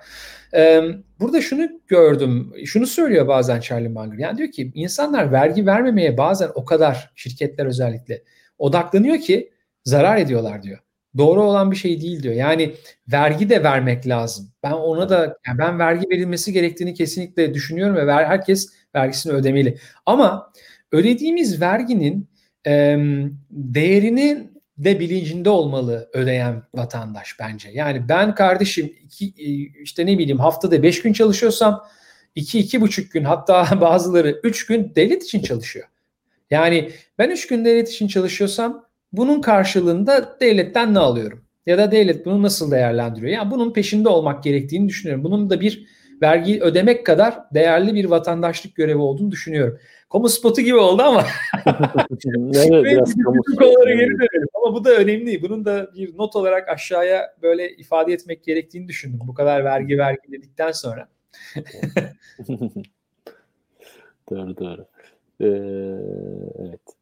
B: Ee, burada şunu gördüm. Şunu söylüyor bazen Charlie Munger. Yani diyor ki insanlar vergi vermemeye bazen o kadar şirketler özellikle odaklanıyor ki zarar ediyorlar diyor doğru olan bir şey değil diyor. Yani vergi de vermek lazım. Ben ona da yani ben vergi verilmesi gerektiğini kesinlikle düşünüyorum ve ver, herkes vergisini ödemeli. Ama ödediğimiz verginin e, değerinin de bilincinde olmalı ödeyen vatandaş bence. Yani ben kardeşim iki, işte ne bileyim haftada beş gün çalışıyorsam iki iki buçuk gün hatta bazıları üç gün devlet için çalışıyor. Yani ben üç gün devlet için çalışıyorsam bunun karşılığında devletten ne alıyorum? Ya da devlet bunu nasıl değerlendiriyor? Yani bunun peşinde olmak gerektiğini düşünüyorum. Bunun da bir vergi ödemek kadar değerli bir vatandaşlık görevi olduğunu düşünüyorum. Kamu spotu gibi oldu ama. evet, biraz kamu geri dönelim. Ama bu da önemli. Bunun da bir not olarak aşağıya böyle ifade etmek gerektiğini düşündüm. Bu kadar vergi vergi dedikten sonra.
A: doğru doğru. Ee, evet.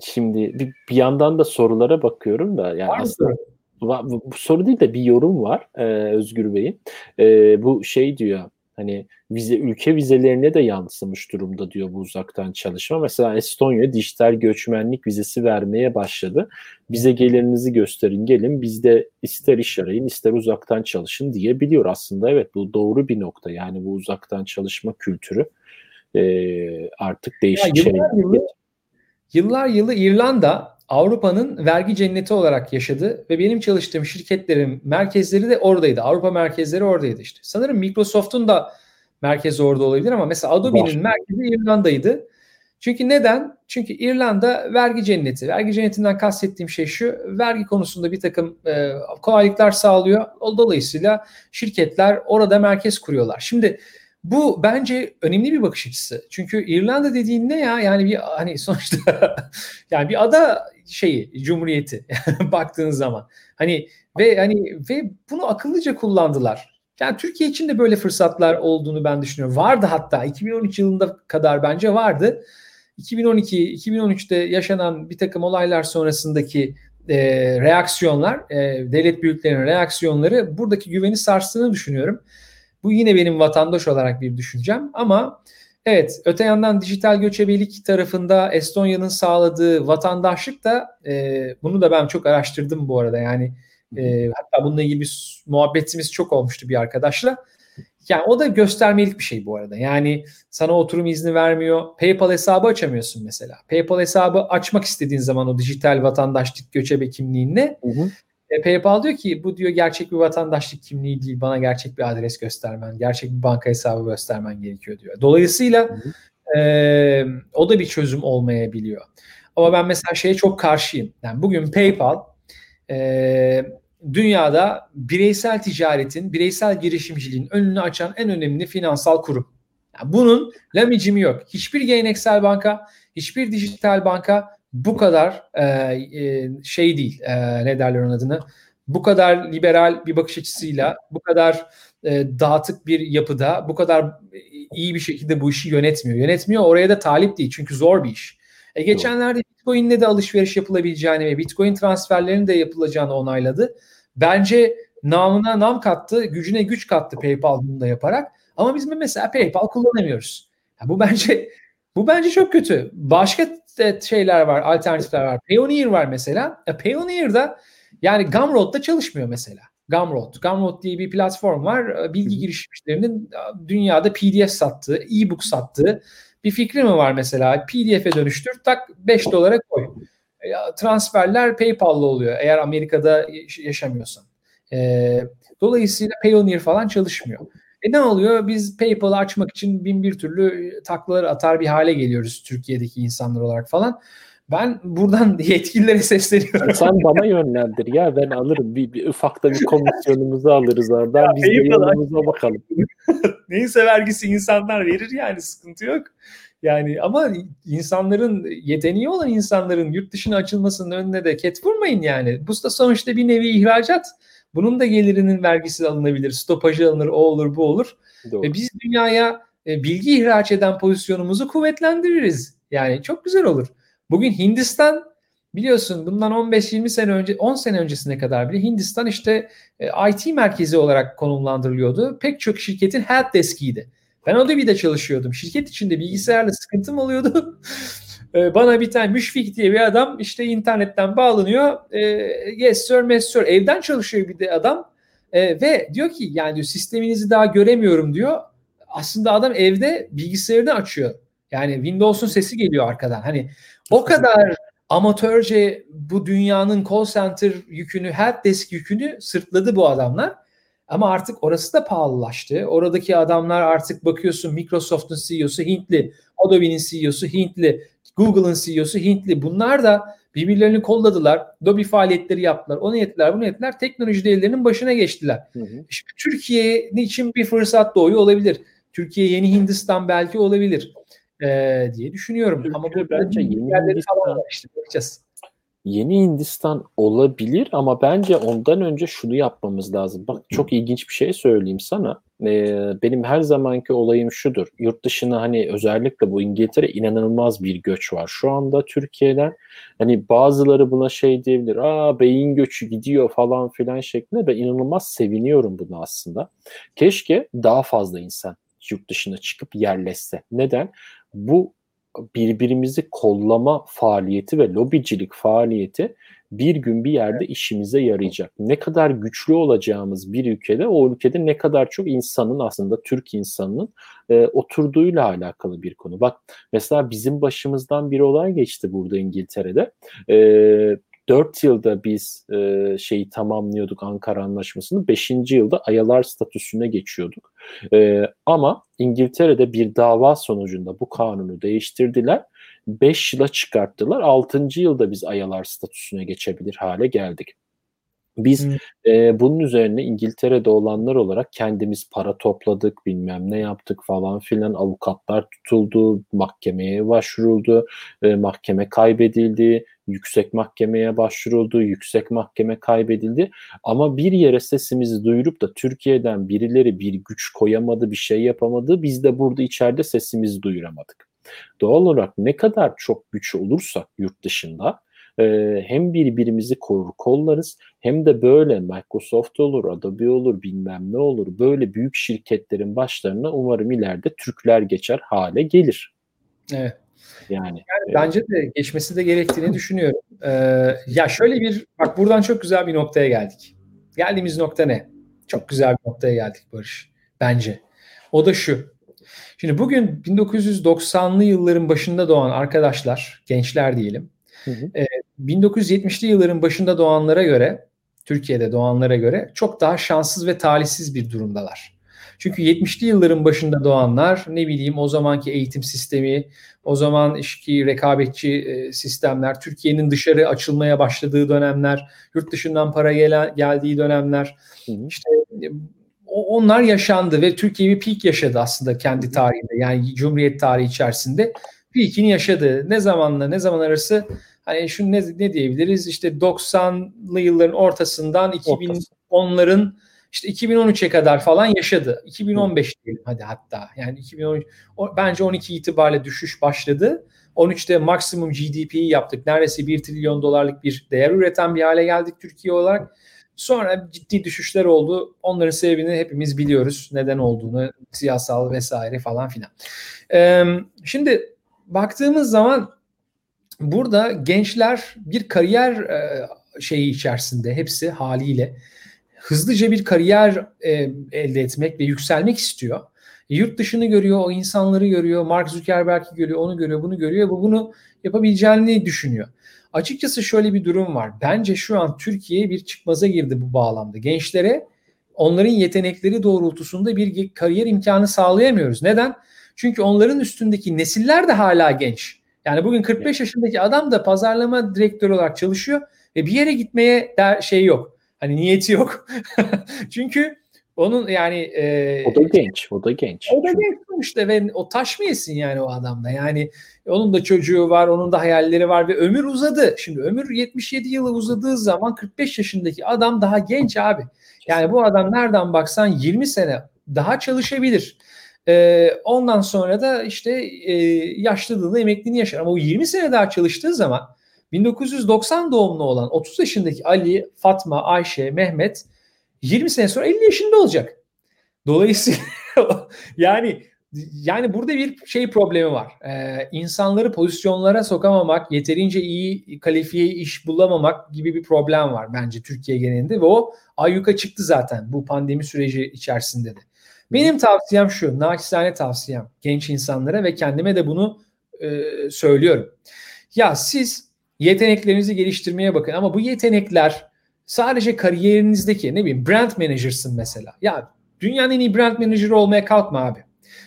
A: Şimdi bir, bir yandan da sorulara bakıyorum da yani Var aslında bu, bu soru değil de bir yorum var e, Özgür Bey'in. E, bu şey diyor hani vize ülke vizelerine de yansımış durumda diyor bu uzaktan çalışma. Mesela Estonya dijital göçmenlik vizesi vermeye başladı. Bize gelirinizi gösterin gelin biz de ister iş arayın ister uzaktan çalışın diyebiliyor aslında. Evet bu doğru bir nokta yani bu uzaktan çalışma kültürü e, artık değişik şeyler.
B: Yıllar, yıllar yılı İrlanda Avrupa'nın vergi cenneti olarak yaşadı ve benim çalıştığım şirketlerin merkezleri de oradaydı. Avrupa merkezleri oradaydı işte. Sanırım Microsoft'un da merkezi orada olabilir ama mesela Adobe'nin merkezi İrlanda'ydı. Çünkü neden? Çünkü İrlanda vergi cenneti. Vergi cennetinden kastettiğim şey şu. Vergi konusunda bir takım e, kolaylıklar sağlıyor. Dolayısıyla şirketler orada merkez kuruyorlar. Şimdi bu bence önemli bir bakış açısı. Çünkü İrlanda dediğin ne ya? Yani bir hani sonuçta yani bir ada şeyi cumhuriyeti baktığın zaman. Hani ve hani ve bunu akıllıca kullandılar. Yani Türkiye için de böyle fırsatlar olduğunu ben düşünüyorum. Vardı hatta 2013 yılında kadar bence vardı. 2012-2013'te yaşanan bir takım olaylar sonrasındaki e, reaksiyonlar, e, devlet büyüklerinin reaksiyonları buradaki güveni sarstığını düşünüyorum. Bu yine benim vatandaş olarak bir düşüncem ama evet öte yandan dijital göçebelik tarafında Estonya'nın sağladığı vatandaşlık da e, bunu da ben çok araştırdım bu arada yani e, hatta bununla ilgili bir muhabbetimiz çok olmuştu bir arkadaşla. Yani o da göstermelik bir şey bu arada. Yani sana oturum izni vermiyor. PayPal hesabı açamıyorsun mesela. PayPal hesabı açmak istediğin zaman o dijital vatandaşlık göçebe kimliğinle hı hı. E, PayPal diyor ki bu diyor gerçek bir vatandaşlık kimliği değil. Bana gerçek bir adres göstermen, gerçek bir banka hesabı göstermen gerekiyor diyor. Dolayısıyla e, o da bir çözüm olmayabiliyor. Ama ben mesela şeye çok karşıyım. Yani bugün PayPal e, dünyada bireysel ticaretin, bireysel girişimciliğin önünü açan en önemli finansal kurum. Yani bunun lamicimi yok. Hiçbir geleneksel banka, hiçbir dijital banka bu kadar e, e, şey değil e, ne derler onun adını bu kadar liberal bir bakış açısıyla bu kadar e, dağıtık bir yapıda bu kadar iyi bir şekilde bu işi yönetmiyor. Yönetmiyor oraya da talip değil çünkü zor bir iş. E, geçenlerde Bitcoin'le de alışveriş yapılabileceğini ve Bitcoin transferlerinin de yapılacağını onayladı. Bence namına nam kattı, gücüne güç kattı PayPal bunu da yaparak. Ama biz mesela PayPal kullanamıyoruz. Ya bu bence bu bence çok kötü. Başka şeyler var, alternatifler var. Payoneer var mesela. E, Payoneer'da yani Gumroad'da çalışmıyor mesela. Gumroad. Gumroad diye bir platform var. E, bilgi girişimcilerinin e, dünyada PDF sattığı, e-book sattığı bir fikri mi var mesela? PDF'e dönüştür, tak 5 dolara koy. E, transferler PayPal'la oluyor eğer Amerika'da yaşamıyorsan. Dolayısıyla Payoneer falan çalışmıyor. E ne oluyor? Biz PayPal'ı açmak için bin bir türlü taklaları atar bir hale geliyoruz Türkiye'deki insanlar olarak falan. Ben buradan yetkililere sesleniyorum.
A: Sen bana yönlendir ya ben alırım. Bir, bir ufakta bir komisyonumuzu alırız oradan. Biz de yolumuza bakalım.
B: Neyse vergisi insanlar verir yani sıkıntı yok. Yani ama insanların yeteneği olan insanların yurt dışına açılmasının önüne de ket vurmayın yani. Bu da sonuçta bir nevi ihracat. Bunun da gelirinin vergisi alınabilir, stopajı alınır, o olur, bu olur. Doğru. Ve biz dünyaya e, bilgi ihraç eden pozisyonumuzu kuvvetlendiririz. Yani çok güzel olur. Bugün Hindistan biliyorsun bundan 15-20 sene önce 10 sene öncesine kadar bile Hindistan işte e, IT merkezi olarak konumlandırılıyordu. Pek çok şirketin help deskiydi. Ben Adobe'de çalışıyordum. Şirket içinde bilgisayarla sıkıntım oluyordu. Ee, bana bir tane müşfik diye bir adam işte internetten bağlanıyor. E, yes sir, yes sir. Evden çalışıyor bir de adam. E, ve diyor ki yani diyor sisteminizi daha göremiyorum diyor. Aslında adam evde bilgisayarını açıyor. Yani Windows'un sesi geliyor arkadan. Hani o kadar amatörce bu dünyanın call center yükünü, help desk yükünü sırtladı bu adamlar. Ama artık orası da pahalılaştı. Oradaki adamlar artık bakıyorsun Microsoft'un CEO'su Hintli, Adobe'nin CEO'su Hintli, Google'ın CEO'su Hintli. Bunlar da birbirlerini kolladılar. Dobi faaliyetleri yaptılar. Onu ettiler, bunu ettiler. Teknoloji devlerinin başına geçtiler. Hı hı. Şimdi Türkiye için bir fırsat doğuyor olabilir. Türkiye yeni Hindistan belki olabilir ee, diye düşünüyorum.
A: Türkiye Ama bence yeni Hindistan,
B: falan işte bakacağız.
A: Yeni Hindistan olabilir ama bence ondan önce şunu yapmamız lazım. Bak çok ilginç bir şey söyleyeyim sana. Ee, benim her zamanki olayım şudur. Yurt dışına hani özellikle bu İngiltere inanılmaz bir göç var. Şu anda Türkiye'den hani bazıları buna şey diyebilir. Aa beyin göçü gidiyor falan filan şeklinde. Ben inanılmaz seviniyorum bunu aslında. Keşke daha fazla insan yurt dışına çıkıp yerleşse. Neden? Bu birbirimizi kollama faaliyeti ve lobicilik faaliyeti bir gün bir yerde işimize yarayacak. Ne kadar güçlü olacağımız bir ülkede o ülkede ne kadar çok insanın aslında Türk insanının e, oturduğuyla alakalı bir konu. Bak mesela bizim başımızdan bir olay geçti burada İngiltere'de. E, 4 yılda biz e, şeyi tamamlıyorduk Ankara Anlaşması'nı. 5. yılda ayalar statüsüne geçiyorduk. E, ama İngiltere'de bir dava sonucunda bu kanunu değiştirdiler. 5 yıla çıkarttılar. 6. yılda biz ayalar statüsüne geçebilir hale geldik. Biz hmm. e, bunun üzerine İngiltere'de olanlar olarak kendimiz para topladık, bilmem ne yaptık falan filan. Avukatlar tutuldu, mahkemeye başvuruldu, e, mahkeme kaybedildi, yüksek mahkemeye başvuruldu, yüksek mahkeme kaybedildi. Ama bir yere sesimizi duyurup da Türkiye'den birileri bir güç koyamadı, bir şey yapamadı. Biz de burada içeride sesimizi duyuramadık. Doğal olarak ne kadar çok güç olursa yurt dışında e, hem birbirimizi korur kollarız hem de böyle Microsoft olur, Adobe olur, bilmem ne olur böyle büyük şirketlerin başlarına umarım ileride Türkler geçer hale gelir.
B: Evet. Yani, yani bence de geçmesi de gerektiğini düşünüyorum. Ee, ya şöyle bir bak buradan çok güzel bir noktaya geldik. Geldiğimiz nokta ne? Çok güzel bir noktaya geldik Barış. Bence. O da şu. Şimdi bugün 1990'lı yılların başında doğan arkadaşlar, gençler diyelim. Hı hı. E, 1970'li yılların başında doğanlara göre, Türkiye'de doğanlara göre çok daha şanssız ve talihsiz bir durumdalar. Çünkü 70'li yılların başında doğanlar ne bileyim o zamanki eğitim sistemi, o zaman işki rekabetçi e, sistemler, Türkiye'nin dışarı açılmaya başladığı dönemler, yurt dışından para gelen, geldiği dönemler, hı hı. işte onlar yaşandı ve Türkiye bir peak yaşadı aslında kendi tarihinde. Yani Cumhuriyet tarihi içerisinde peakini yaşadı. Ne zamanla ne zaman arası hani şu ne, ne diyebiliriz işte 90'lı yılların ortasından 2010'ların işte 2013'e kadar falan yaşadı. 2015 diyelim hadi hatta. Yani 2013 o, bence 12 itibariyle düşüş başladı. 13'te maksimum GDP'yi yaptık. Neredeyse 1 trilyon dolarlık bir değer üreten bir hale geldik Türkiye olarak. Sonra ciddi düşüşler oldu. Onların sebebini hepimiz biliyoruz. Neden olduğunu, siyasal vesaire falan filan. Ee, şimdi baktığımız zaman burada gençler bir kariyer e, şeyi içerisinde hepsi haliyle hızlıca bir kariyer e, elde etmek ve yükselmek istiyor. Yurt dışını görüyor, o insanları görüyor, Mark Zuckerberg'i görüyor, onu görüyor, bunu görüyor. Bu bunu yapabileceğini düşünüyor. Açıkçası şöyle bir durum var. Bence şu an Türkiye bir çıkmaza girdi bu bağlamda. Gençlere onların yetenekleri doğrultusunda bir kariyer imkanı sağlayamıyoruz. Neden? Çünkü onların üstündeki nesiller de hala genç. Yani bugün 45 yaşındaki adam da pazarlama direktörü olarak çalışıyor ve bir yere gitmeye der şey yok. Hani niyeti yok. Çünkü onun yani
A: e, o da genç, o da genç.
B: O da genç sonuçta ve o taş mı yesin yani o adamda? Yani onun da çocuğu var, onun da hayalleri var ve ömür uzadı. Şimdi ömür 77 yılı uzadığı zaman 45 yaşındaki adam daha genç abi. Yani bu adam nereden baksan 20 sene daha çalışabilir. Ee, ondan sonra da işte e, yaşlılığını, emekliliğini yaşar. Ama o 20 sene daha çalıştığı zaman 1990 doğumlu olan 30 yaşındaki Ali, Fatma, Ayşe, Mehmet 20 sene sonra 50 yaşında olacak. Dolayısıyla yani yani burada bir şey problemi var. Ee, insanları pozisyonlara sokamamak, yeterince iyi kalifiye iş bulamamak gibi bir problem var bence Türkiye genelinde ve o ayyuka çıktı zaten bu pandemi süreci içerisinde de. Benim tavsiyem şu, naçizane tavsiyem genç insanlara ve kendime de bunu e, söylüyorum. Ya siz yeteneklerinizi geliştirmeye bakın ama bu yetenekler sadece kariyerinizdeki ne bileyim brand manager'sın mesela. Ya dünyanın en iyi brand manager olmaya kalkma abi.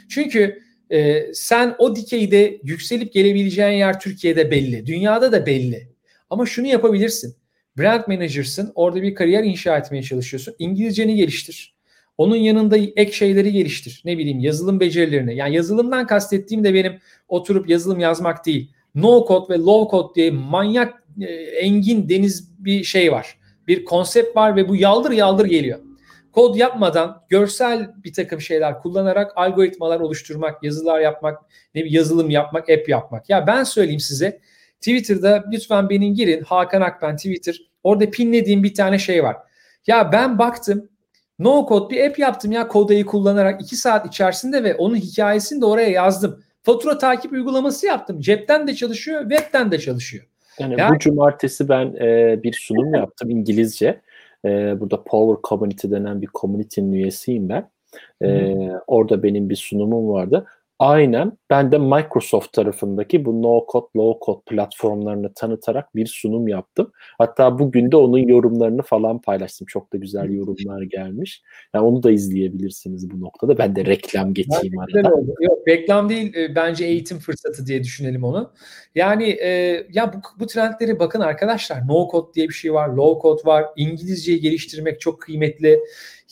B: Çünkü e, sen o dikeyde yükselip gelebileceğin yer Türkiye'de belli. Dünyada da belli. Ama şunu yapabilirsin. Brand manager'sın. Orada bir kariyer inşa etmeye çalışıyorsun. İngilizceni geliştir. Onun yanında ek şeyleri geliştir. Ne bileyim yazılım becerilerini. Yani yazılımdan kastettiğim de benim oturup yazılım yazmak değil. No code ve low code diye manyak e, engin deniz bir şey var. Bir konsept var ve bu yaldır yaldır geliyor. Kod yapmadan görsel bir takım şeyler kullanarak algoritmalar oluşturmak, yazılar yapmak, ne bir yazılım yapmak, app yapmak. Ya ben söyleyeyim size Twitter'da lütfen benim girin Hakan Akben Twitter. Orada pinlediğim bir tane şey var. Ya ben baktım no code bir app yaptım ya kodayı kullanarak 2 saat içerisinde ve onun hikayesini de oraya yazdım. Fatura takip uygulaması yaptım. Cepten de çalışıyor, webten de çalışıyor.
A: Yani, yani bu cumartesi ben e, bir sunum yaptım İngilizce. E, burada Power Community denen bir community'nin üyesiyim ben. E, orada benim bir sunumum vardı aynen ben de Microsoft tarafındaki bu no code low code platformlarını tanıtarak bir sunum yaptım. Hatta bugün de onun yorumlarını falan paylaştım. Çok da güzel yorumlar gelmiş. Yani onu da izleyebilirsiniz bu noktada. Ben de reklam geçeyim arada.
B: Oldu. Yok reklam değil e, bence eğitim fırsatı diye düşünelim onu. Yani e, ya bu, bu trendleri bakın arkadaşlar no code diye bir şey var, low code var. İngilizceyi geliştirmek çok kıymetli.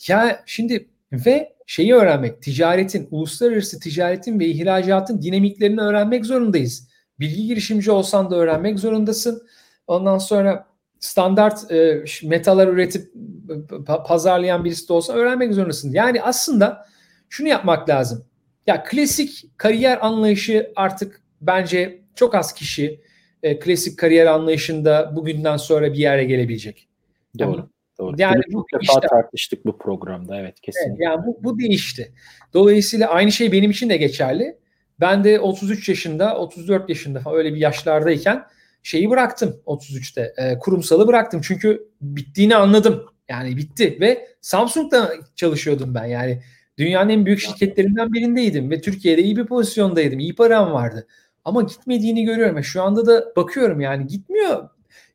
B: Ya şimdi ve şeyi öğrenmek, ticaretin, uluslararası ticaretin ve ihracatın dinamiklerini öğrenmek zorundayız. Bilgi girişimci olsan da öğrenmek zorundasın. Ondan sonra standart e, metalar üretip pazarlayan birisi de olsa öğrenmek zorundasın. Yani aslında şunu yapmak lazım. Ya klasik kariyer anlayışı artık bence çok az kişi e, klasik kariyer anlayışında bugünden sonra bir yere gelebilecek.
A: Doğru. Yani Doğru. Yani Bunu bu defa işte, tartıştık bu programda evet kesinlikle. Evet,
B: yani bu, bu değişti. Dolayısıyla aynı şey benim için de geçerli. Ben de 33 yaşında, 34 yaşında falan öyle bir yaşlardayken şeyi bıraktım 33'te. E, kurumsalı bıraktım çünkü bittiğini anladım. Yani bitti ve Samsung'da çalışıyordum ben. Yani dünyanın en büyük şirketlerinden birindeydim ve Türkiye'de iyi bir pozisyondaydım. iyi param vardı. Ama gitmediğini görüyorum. Şu anda da bakıyorum yani gitmiyor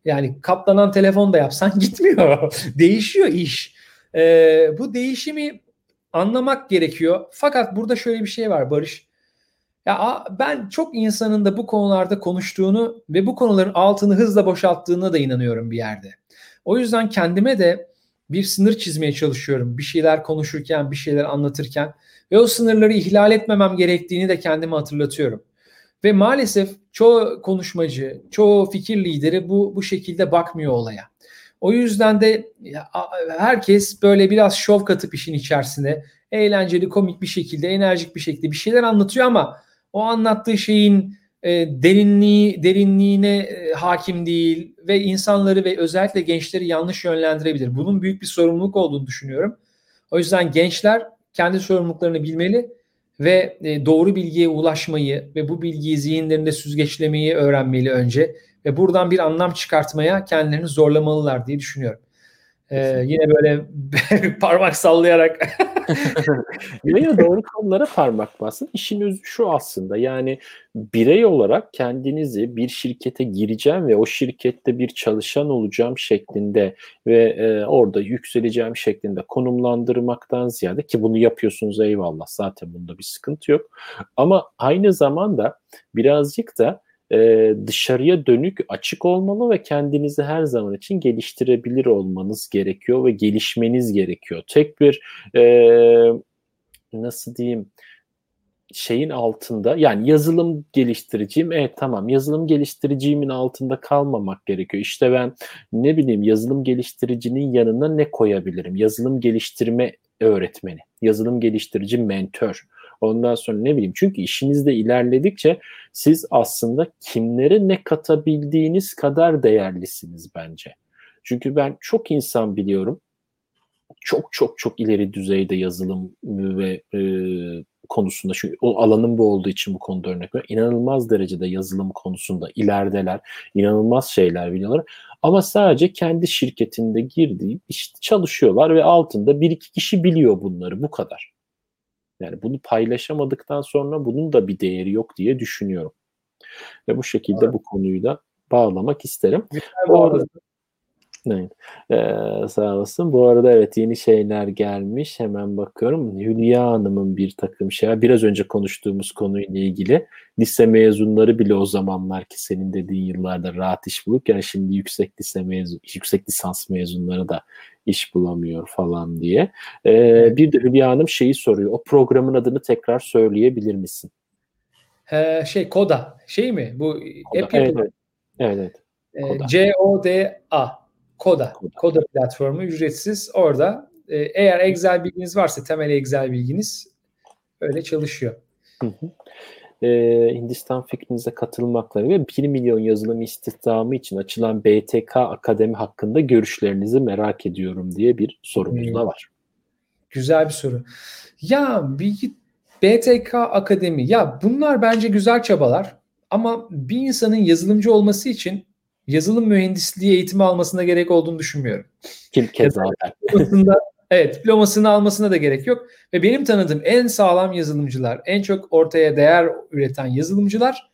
B: yani katlanan telefon da yapsan gitmiyor. Değişiyor iş. Ee, bu değişimi anlamak gerekiyor. Fakat burada şöyle bir şey var Barış. Ya ben çok insanın da bu konularda konuştuğunu ve bu konuların altını hızla boşalttığına da inanıyorum bir yerde. O yüzden kendime de bir sınır çizmeye çalışıyorum. Bir şeyler konuşurken, bir şeyler anlatırken ve o sınırları ihlal etmemem gerektiğini de kendime hatırlatıyorum. Ve maalesef çoğu konuşmacı, çoğu fikir lideri bu bu şekilde bakmıyor olaya. O yüzden de herkes böyle biraz şov katıp işin içerisine eğlenceli, komik bir şekilde, enerjik bir şekilde bir şeyler anlatıyor ama o anlattığı şeyin e, derinliği derinliğine e, hakim değil ve insanları ve özellikle gençleri yanlış yönlendirebilir. Bunun büyük bir sorumluluk olduğunu düşünüyorum. O yüzden gençler kendi sorumluluklarını bilmeli ve e, doğru bilgiye ulaşmayı ve bu bilgiyi zihinlerinde süzgeçlemeyi öğrenmeli önce ve buradan bir anlam çıkartmaya kendilerini zorlamalılar diye düşünüyorum. Ee, yine böyle parmak sallayarak.
A: yine doğru konulara parmak basın. İşin özü şu aslında yani birey olarak kendinizi bir şirkete gireceğim ve o şirkette bir çalışan olacağım şeklinde ve e, orada yükseleceğim şeklinde konumlandırmaktan ziyade ki bunu yapıyorsunuz eyvallah zaten bunda bir sıkıntı yok. Ama aynı zamanda birazcık da e, dışarıya dönük açık olmalı ve kendinizi her zaman için geliştirebilir olmanız gerekiyor ve gelişmeniz gerekiyor. Tek bir e, nasıl diyeyim şeyin altında yani yazılım geliştiriciyim evet tamam yazılım geliştiriciyimin altında kalmamak gerekiyor. İşte ben ne bileyim yazılım geliştiricinin yanına ne koyabilirim? Yazılım geliştirme öğretmeni, yazılım geliştirici mentor, Ondan sonra ne bileyim çünkü işinizde ilerledikçe siz aslında kimlere ne katabildiğiniz kadar değerlisiniz bence. Çünkü ben çok insan biliyorum. Çok çok çok ileri düzeyde yazılım ve e, konusunda çünkü o alanın bu olduğu için bu konuda örnek veriyorum. İnanılmaz derecede yazılım konusunda ilerideler. inanılmaz şeyler biliyorlar. Ama sadece kendi şirketinde girdiği işte çalışıyorlar ve altında bir iki kişi biliyor bunları bu kadar. Yani bunu paylaşamadıktan sonra bunun da bir değeri yok diye düşünüyorum. Ve bu şekilde evet. bu konuyu da bağlamak isterim. Bu arada, Evet. Ee, sağ olasın. Bu arada evet yeni şeyler gelmiş. Hemen bakıyorum. Hülya Hanım'ın bir takım şey. Biraz önce konuştuğumuz konuyla ilgili lise mezunları bile o zamanlar ki senin dediğin yıllarda rahat iş bulurken şimdi yüksek lise mezun, yüksek lisans mezunları da iş bulamıyor falan diye. Ee, bir de Hülya Hanım şeyi soruyor. O programın adını tekrar söyleyebilir misin?
B: Ee, şey Koda. Şey mi? Bu
A: Koda.
B: app
A: evet, evet. evet, evet.
B: Koda. C-O-D-A. Koda. Koda. Platformu ücretsiz. Orada e, eğer Excel bilginiz varsa temel Excel bilginiz öyle çalışıyor.
A: Hı hı. Ee, Hindistan fikrinize katılmakla ve 1 milyon yazılım istihdamı için açılan BTK Akademi hakkında görüşlerinizi merak ediyorum diye bir sorumuz hmm. da var.
B: Güzel bir soru. Ya bir BTK Akademi ya bunlar bence güzel çabalar ama bir insanın yazılımcı olması için yazılım mühendisliği eğitimi almasına gerek olduğunu düşünmüyorum.
A: Kim keza.
B: Aslında evet diplomasını almasına da gerek yok. Ve benim tanıdığım en sağlam yazılımcılar, en çok ortaya değer üreten yazılımcılar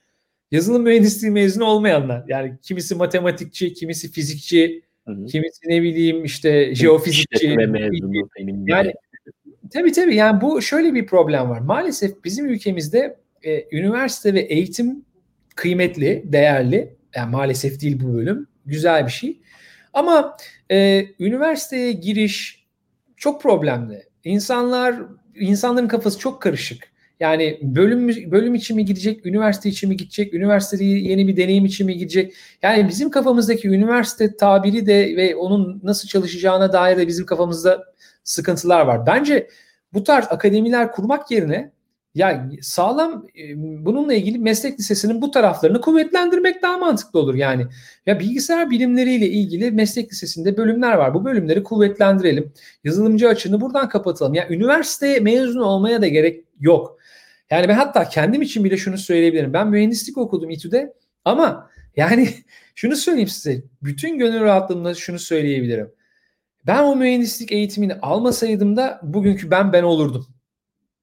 B: yazılım mühendisliği mezunu olmayanlar. Yani kimisi matematikçi, kimisi fizikçi, Hı-hı. kimisi ne bileyim işte jeofizikçi. mezunu benim. Yani tabii tabii yani bu şöyle bir problem var. Maalesef bizim ülkemizde e, üniversite ve eğitim kıymetli, değerli yani maalesef değil bu bölüm. Güzel bir şey. Ama e, üniversiteye giriş çok problemli. İnsanlar insanların kafası çok karışık. Yani bölüm bölüm için mi gidecek, üniversite için mi gidecek, üniversitede yeni bir deneyim için mi gidecek? Yani bizim kafamızdaki üniversite tabiri de ve onun nasıl çalışacağına dair de bizim kafamızda sıkıntılar var. Bence bu tarz akademiler kurmak yerine ya sağlam bununla ilgili meslek lisesinin bu taraflarını kuvvetlendirmek daha mantıklı olur yani. Ya bilgisayar bilimleriyle ilgili meslek lisesinde bölümler var. Bu bölümleri kuvvetlendirelim. Yazılımcı açını buradan kapatalım. Ya üniversiteye mezun olmaya da gerek yok. Yani ben hatta kendim için bile şunu söyleyebilirim. Ben mühendislik okudum İTÜ'de ama yani şunu söyleyeyim size. Bütün gönül rahatlığımla şunu söyleyebilirim. Ben o mühendislik eğitimini almasaydım da bugünkü ben ben olurdum.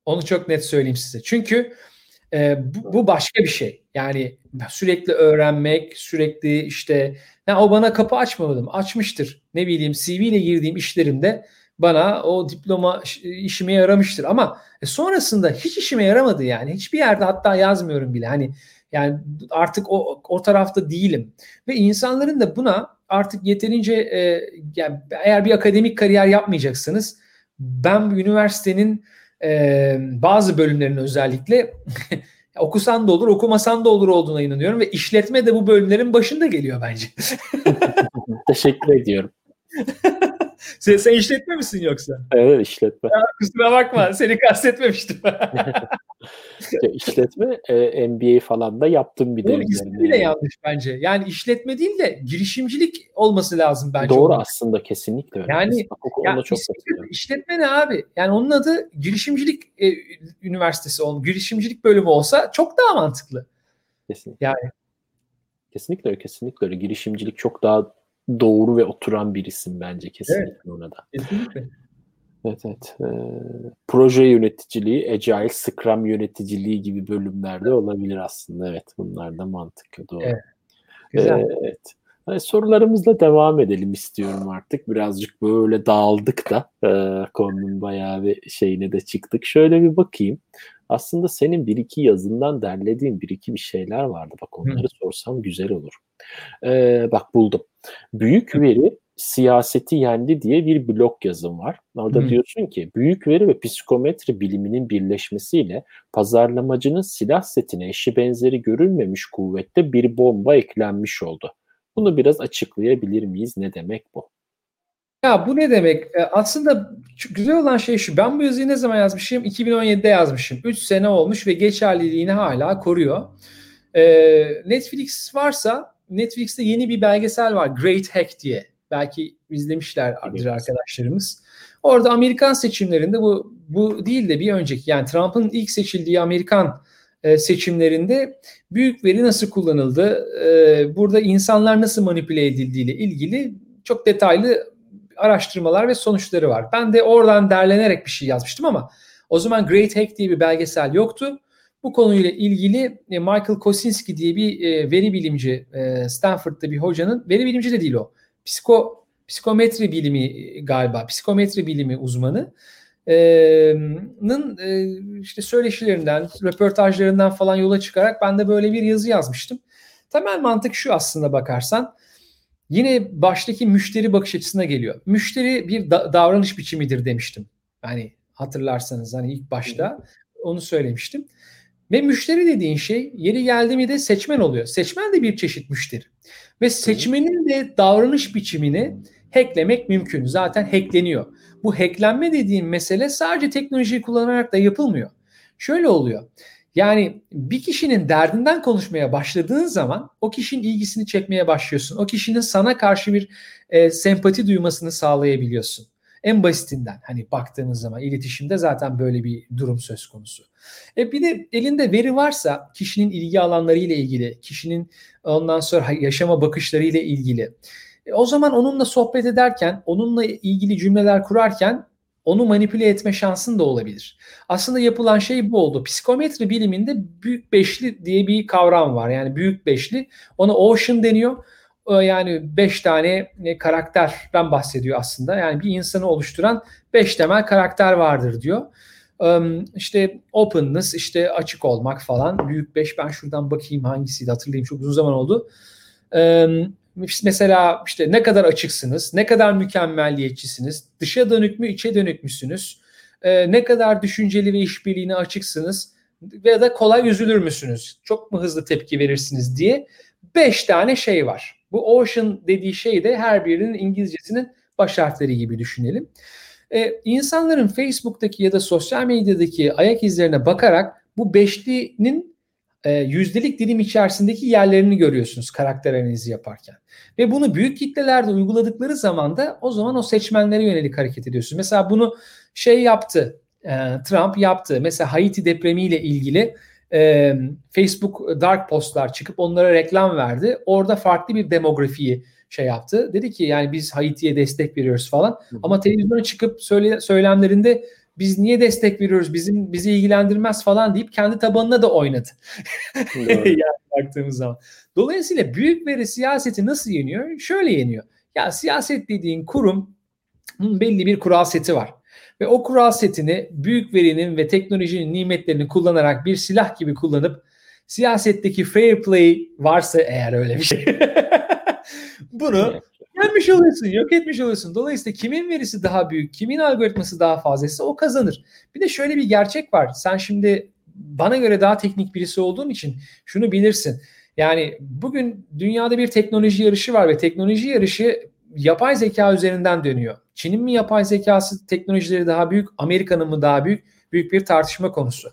B: Onu çok net söyleyeyim size. Çünkü e, bu, bu başka bir şey. Yani sürekli öğrenmek, sürekli işte ya o bana kapı açmadım. Açmıştır. Ne bileyim CV ile girdiğim işlerimde bana o diploma işime yaramıştır. Ama e, sonrasında hiç işime yaramadı yani. Hiçbir yerde hatta yazmıyorum bile. Hani yani artık o, o tarafta değilim. Ve insanların da buna artık yeterince e, yani eğer bir akademik kariyer yapmayacaksanız ben üniversitenin e, bazı bölümlerin özellikle okusan da olur okumasan da olur olduğuna inanıyorum ve işletme de bu bölümlerin başında geliyor bence.
A: Teşekkür ediyorum.
B: sen, sen işletme misin yoksa?
A: Evet işletme.
B: Ya, kusura bakma seni kastetmemiştim.
A: İşletme e, MBA falan da yaptım bir de.
B: ismi bile yanlış bence. Yani işletme değil de girişimcilik olması lazım bence.
A: Doğru onun. aslında kesinlikle öyle.
B: Yani ya, çok işletme ne abi? Yani onun adı girişimcilik e, üniversitesi olsun, girişimcilik bölümü olsa çok daha mantıklı.
A: Kesinlikle. Yani Kesinlikle öyle, kesinlikle öyle. Girişimcilik çok daha doğru ve oturan bir isim bence kesinlikle evet, ona da.
B: Kesinlikle.
A: Evet evet. Ee, proje yöneticiliği, Agile, Scrum yöneticiliği gibi bölümlerde olabilir aslında. Evet bunlar da mantıklı doğru. Evet. Güzel. Ee, evet. Yani sorularımızla devam edelim istiyorum artık. Birazcık böyle dağıldık da e, konunun bayağı bir şeyine de çıktık. Şöyle bir bakayım. Aslında senin bir iki yazından derlediğin bir iki bir şeyler vardı. Bak onları Hı. sorsam güzel olur. Ee, bak buldum. Büyük veri siyaseti yendi diye bir blog yazım var. Orada hmm. diyorsun ki büyük veri ve psikometri biliminin birleşmesiyle pazarlamacının silah setine eşi benzeri görülmemiş kuvvette bir bomba eklenmiş oldu. Bunu biraz açıklayabilir miyiz? Ne demek bu?
B: Ya bu ne demek? E, aslında güzel olan şey şu. Ben bu yazıyı ne zaman yazmışım? 2017'de yazmışım. 3 sene olmuş ve geçerliliğini hala koruyor. Ee, Netflix varsa Netflix'te yeni bir belgesel var. Great Hack diye. Belki izlemişlerdir arkadaşlarımız. Orada Amerikan seçimlerinde bu bu değil de bir önceki yani Trump'ın ilk seçildiği Amerikan e, seçimlerinde büyük veri nasıl kullanıldı, e, burada insanlar nasıl manipüle edildiği ile ilgili çok detaylı araştırmalar ve sonuçları var. Ben de oradan derlenerek bir şey yazmıştım ama o zaman Great Hack diye bir belgesel yoktu. Bu konuyla ilgili e, Michael Kosinski diye bir veri bilimci, Stanford'da bir hocanın, veri bilimci de değil o, psiko psikometri bilimi galiba psikometri bilimi uzmanı nın işte söyleşilerinden, röportajlarından falan yola çıkarak ben de böyle bir yazı yazmıştım. Temel mantık şu aslında bakarsan. Yine baştaki müşteri bakış açısına geliyor. Müşteri bir da- davranış biçimidir demiştim. Yani hatırlarsanız hani ilk başta onu söylemiştim. Ve müşteri dediğin şey yeri geldi mi de seçmen oluyor. Seçmen de bir çeşit müşteri. Ve seçmenin de davranış biçimini hacklemek mümkün. Zaten hackleniyor. Bu hacklenme dediğim mesele sadece teknolojiyi kullanarak da yapılmıyor. Şöyle oluyor. Yani bir kişinin derdinden konuşmaya başladığın zaman o kişinin ilgisini çekmeye başlıyorsun. O kişinin sana karşı bir e, sempati duymasını sağlayabiliyorsun. En basitinden hani baktığımız zaman iletişimde zaten böyle bir durum söz konusu. E bir de elinde veri varsa kişinin ilgi alanları ile ilgili, kişinin ondan sonra yaşama bakışları ile ilgili. E o zaman onunla sohbet ederken, onunla ilgili cümleler kurarken onu manipüle etme şansın da olabilir. Aslında yapılan şey bu oldu. Psikometri biliminde büyük beşli diye bir kavram var. Yani büyük beşli. Ona ocean deniyor. Yani beş tane e, karakterden bahsediyor aslında. Yani bir insanı oluşturan beş temel karakter vardır diyor. İşte openness, işte açık olmak falan. Büyük beş. Ben şuradan bakayım hangisiydi hatırlayayım. Çok uzun zaman oldu mesela işte ne kadar açıksınız, ne kadar mükemmelliyetçisiniz, dışa dönük mü, içe dönük müsünüz, e, ne kadar düşünceli ve işbirliğine açıksınız veya da kolay üzülür müsünüz, çok mu hızlı tepki verirsiniz diye beş tane şey var. Bu ocean dediği şey de her birinin İngilizcesinin baş harfleri gibi düşünelim. Ee, insanların Facebook'taki ya da sosyal medyadaki ayak izlerine bakarak bu beşlinin e, yüzdelik dilim içerisindeki yerlerini görüyorsunuz karakter analizi yaparken. Ve bunu büyük kitlelerde uyguladıkları zaman da o zaman o seçmenlere yönelik hareket ediyorsunuz. Mesela bunu şey yaptı, e, Trump yaptı. Mesela Haiti depremiyle ilgili e, Facebook dark postlar çıkıp onlara reklam verdi. Orada farklı bir demografiyi şey yaptı. Dedi ki yani biz Haiti'ye destek veriyoruz falan. Ama televizyona çıkıp söyle, söylemlerinde biz niye destek veriyoruz bizim bizi ilgilendirmez falan deyip kendi tabanına da oynadı. yani baktığımız zaman. Dolayısıyla büyük veri siyaseti nasıl yeniyor? Şöyle yeniyor. Ya siyaset dediğin kurum belli bir kural seti var. Ve o kural setini büyük verinin ve teknolojinin nimetlerini kullanarak bir silah gibi kullanıp siyasetteki fair play varsa eğer öyle bir şey bunu yenmiş oluyorsun, yok etmiş oluyorsun. Dolayısıyla kimin verisi daha büyük, kimin algoritması daha fazlaysa o kazanır. Bir de şöyle bir gerçek var. Sen şimdi bana göre daha teknik birisi olduğun için şunu bilirsin. Yani bugün dünyada bir teknoloji yarışı var ve teknoloji yarışı yapay zeka üzerinden dönüyor. Çin'in mi yapay zekası teknolojileri daha büyük, Amerika'nın mı daha büyük? Büyük bir tartışma konusu.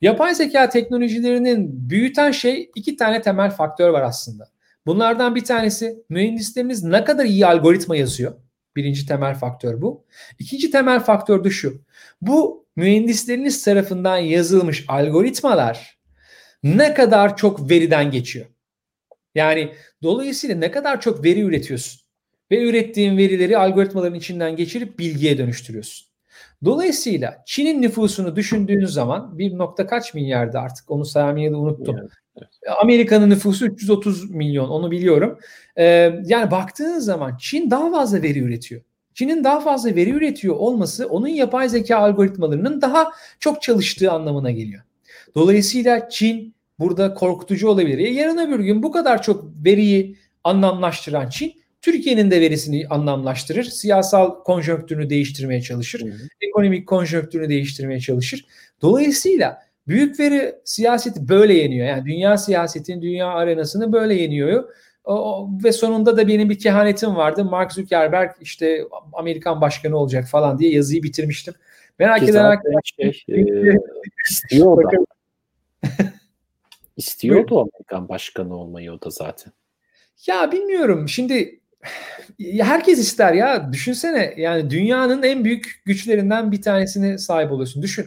B: Yapay zeka teknolojilerinin büyüten şey iki tane temel faktör var aslında. Bunlardan bir tanesi mühendislerimiz ne kadar iyi algoritma yazıyor. Birinci temel faktör bu. İkinci temel faktör de şu. Bu mühendisleriniz tarafından yazılmış algoritmalar ne kadar çok veriden geçiyor. Yani dolayısıyla ne kadar çok veri üretiyorsun ve ürettiğin verileri algoritmaların içinden geçirip bilgiye dönüştürüyorsun. Dolayısıyla Çin'in nüfusunu düşündüğünüz zaman bir nokta kaç milyardı artık onu saymayı da unuttum. Evet. Amerika'nın nüfusu 330 milyon onu biliyorum. Ee, yani baktığın zaman Çin daha fazla veri üretiyor. Çin'in daha fazla veri üretiyor olması onun yapay zeka algoritmalarının daha çok çalıştığı anlamına geliyor. Dolayısıyla Çin burada korkutucu olabilir. Yarın öbür gün bu kadar çok veriyi anlamlaştıran Çin Türkiye'nin de verisini anlamlaştırır. Siyasal konjonktürünü değiştirmeye çalışır. Hı hı. Ekonomik konjonktürünü değiştirmeye çalışır. Dolayısıyla büyük veri siyaseti böyle yeniyor. Yani dünya siyasetinin, dünya arenasını böyle yeniyor. O, ve sonunda da benim bir kehanetim vardı. Mark Zuckerberg işte Amerikan başkanı olacak falan diye yazıyı bitirmiştim. Merak eden arkadaşlar. Şey, e,
A: istiyor da. İstiyordu Amerikan başkanı olmayı o da zaten.
B: Ya bilmiyorum. Şimdi herkes ister ya. Düşünsene yani dünyanın en büyük güçlerinden bir tanesine sahip oluyorsun. Düşün.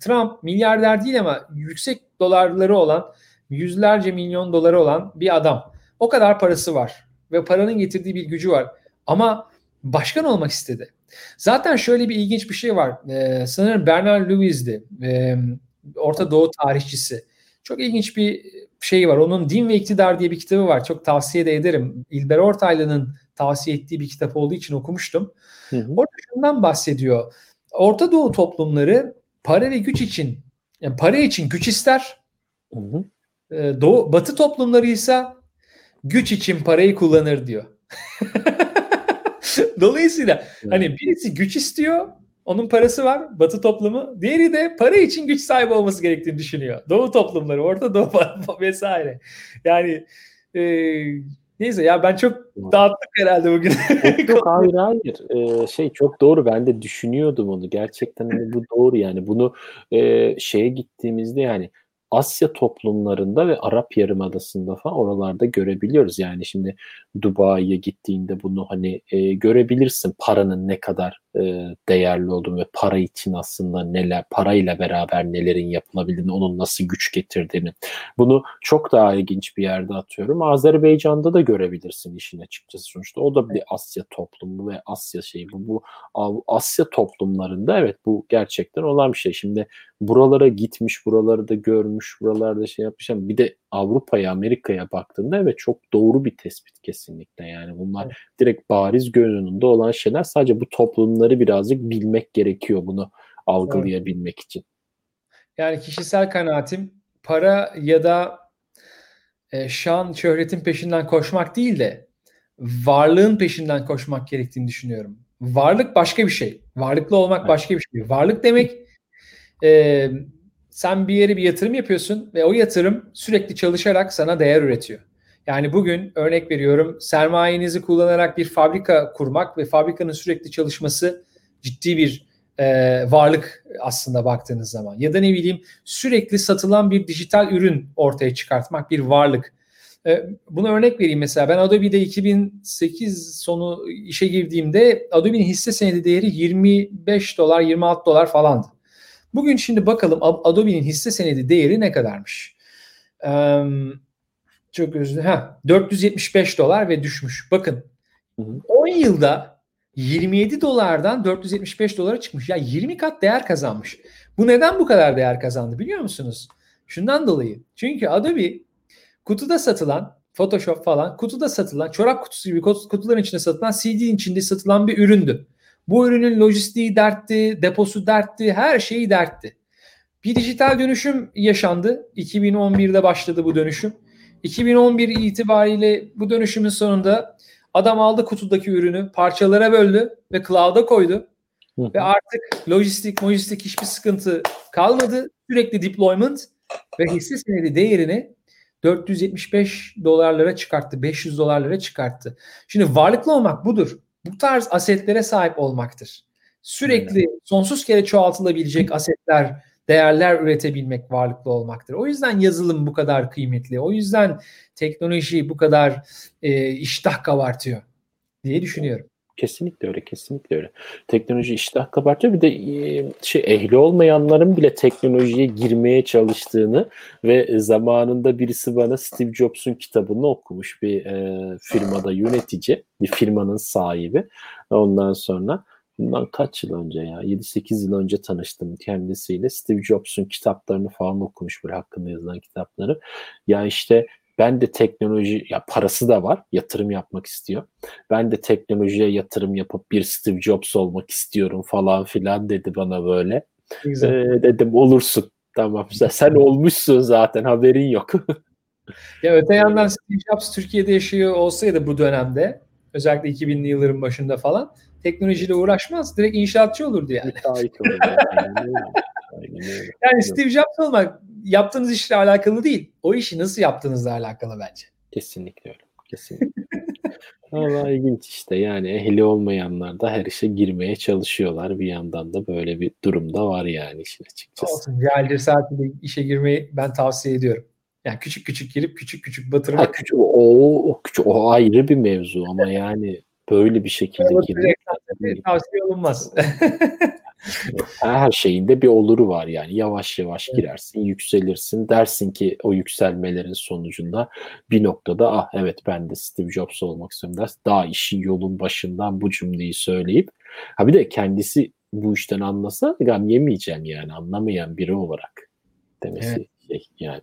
B: Trump milyarder değil ama yüksek dolarları olan yüzlerce milyon doları olan bir adam. O kadar parası var ve paranın getirdiği bir gücü var. Ama başkan olmak istedi. Zaten şöyle bir ilginç bir şey var. Ee, sanırım Bernard Lewis'di. Ee, Orta Doğu tarihçisi. Çok ilginç bir şey var. Onun Din ve İktidar diye bir kitabı var. Çok tavsiye de ederim. İlber Ortaylı'nın tavsiye ettiği bir kitap olduğu için okumuştum. Hı hı. Orada şundan bahsediyor. Orta Doğu toplumları para ve güç için yani para için güç ister. Hı hı. Ee, Doğu, batı toplumları ise güç için parayı kullanır diyor. Dolayısıyla hani birisi güç istiyor, onun parası var, Batı toplumu. Diğeri de para için güç sahibi olması gerektiğini düşünüyor. Doğu toplumları, Orta Doğu vesaire. Yani e, neyse ya ben çok dağıttık herhalde bugün.
A: yok hayır hayır. Ee, şey çok doğru. Ben de düşünüyordum onu. Gerçekten hani bu doğru yani. Bunu e, şeye gittiğimizde yani Asya toplumlarında ve Arap Yarımadası'nda falan oralarda görebiliyoruz. Yani şimdi Dubai'ye gittiğinde bunu hani e, görebilirsin paranın ne kadar e, değerli olduğunu ve para için aslında neler parayla beraber nelerin yapılabildiğini, onun nasıl güç getirdiğini. Bunu çok daha ilginç bir yerde atıyorum. Azerbaycan'da da görebilirsin işin açıkçası sonuçta. O da bir Asya toplumu ve Asya şeyi. Bu, bu Asya toplumlarında evet bu gerçekten olan bir şey. Şimdi buralara gitmiş, buraları da görmüş, buralarda şey yapmış bir de Avrupa'ya, Amerika'ya baktığında evet çok doğru bir tespit kesinlikle. Yani bunlar evet. direkt bariz göz önünde olan şeyler. Sadece bu toplumları birazcık bilmek gerekiyor bunu algılayabilmek evet. için.
B: Yani kişisel kanaatim para ya da e, şan, şöhretin peşinden koşmak değil de varlığın peşinden koşmak gerektiğini düşünüyorum. Varlık başka bir şey. Varlıklı olmak evet. başka bir şey. Varlık demek e, sen bir yere bir yatırım yapıyorsun ve o yatırım sürekli çalışarak sana değer üretiyor. Yani bugün örnek veriyorum sermayenizi kullanarak bir fabrika kurmak ve fabrikanın sürekli çalışması ciddi bir e, varlık aslında baktığınız zaman. Ya da ne bileyim sürekli satılan bir dijital ürün ortaya çıkartmak bir varlık. E, buna örnek vereyim mesela ben Adobe'de 2008 sonu işe girdiğimde Adobe'nin hisse senedi değeri 25 dolar 26 dolar falandı. Bugün şimdi bakalım Adobe'nin hisse senedi değeri ne kadarmış? Ee, çok özür ha 475 dolar ve düşmüş. Bakın 10 yılda 27 dolardan 475 dolara çıkmış. Ya 20 kat değer kazanmış. Bu neden bu kadar değer kazandı biliyor musunuz? Şundan dolayı. Çünkü Adobe kutuda satılan Photoshop falan kutuda satılan çorap kutusu gibi kutuların içinde satılan CD'nin içinde satılan bir üründü. Bu ürünün lojistiği dertti, deposu dertti, her şeyi dertti. Bir dijital dönüşüm yaşandı. 2011'de başladı bu dönüşüm. 2011 itibariyle bu dönüşümün sonunda adam aldı kutudaki ürünü parçalara böldü ve cloud'a koydu. Hı. Ve artık lojistik, lojistik hiçbir sıkıntı kalmadı. Sürekli deployment ve hisse senedi değerini 475 dolarlara çıkarttı, 500 dolarlara çıkarttı. Şimdi varlıklı olmak budur bu tarz asetlere sahip olmaktır. Sürekli sonsuz kere çoğaltılabilecek asetler, değerler üretebilmek varlıklı olmaktır. O yüzden yazılım bu kadar kıymetli. O yüzden teknoloji bu kadar e, iştah kabartıyor diye düşünüyorum.
A: Kesinlikle öyle, kesinlikle öyle. Teknoloji iştah kabartıyor. Bir de e, şey ehli olmayanların bile teknolojiye girmeye çalıştığını ve zamanında birisi bana Steve Jobs'un kitabını okumuş bir e, firmada yönetici, bir firmanın sahibi. Ondan sonra bundan kaç yıl önce ya 7-8 yıl önce tanıştım kendisiyle. Steve Jobs'un kitaplarını falan okumuş böyle hakkında yazılan kitapları. Ya işte ben de teknoloji ya parası da var. Yatırım yapmak istiyor. Ben de teknolojiye yatırım yapıp bir Steve Jobs olmak istiyorum falan filan dedi bana böyle. Güzel. Ee, dedim olursun. Tamam sen olmuşsun zaten haberin yok.
B: ya öte yandan Steve Jobs Türkiye'de yaşıyor olsaydı bu dönemde özellikle 2000'li yılların başında falan teknolojiyle uğraşmaz. Direkt inşaatçı olurdu yani. yani Steve Jobs olmak yaptığınız işle alakalı değil. O işi nasıl yaptığınızla alakalı bence.
A: Kesinlikle öyle. Kesinlikle. Valla ilginç işte yani ehli olmayanlar da her işe girmeye çalışıyorlar. Bir yandan da böyle bir durumda var yani işin açıkçası.
B: Olsun. Cahil saatiyle işe girmeyi ben tavsiye ediyorum. Yani küçük küçük girip küçük küçük batırmak. Ha,
A: küçük, o, o, küçük, o ayrı bir mevzu ama yani böyle bir şekilde girmek.
B: Tavsiye olunmaz.
A: Her şeyinde bir oluru var yani. Yavaş yavaş girersin, yükselirsin. Dersin ki o yükselmelerin sonucunda bir noktada ah evet ben de Steve Jobs olmak istiyorum dersin. Daha işin yolun başından bu cümleyi söyleyip ha bir de kendisi bu işten anlasa gam yemeyeceğim yani anlamayan biri olarak demesi evet. şey yani.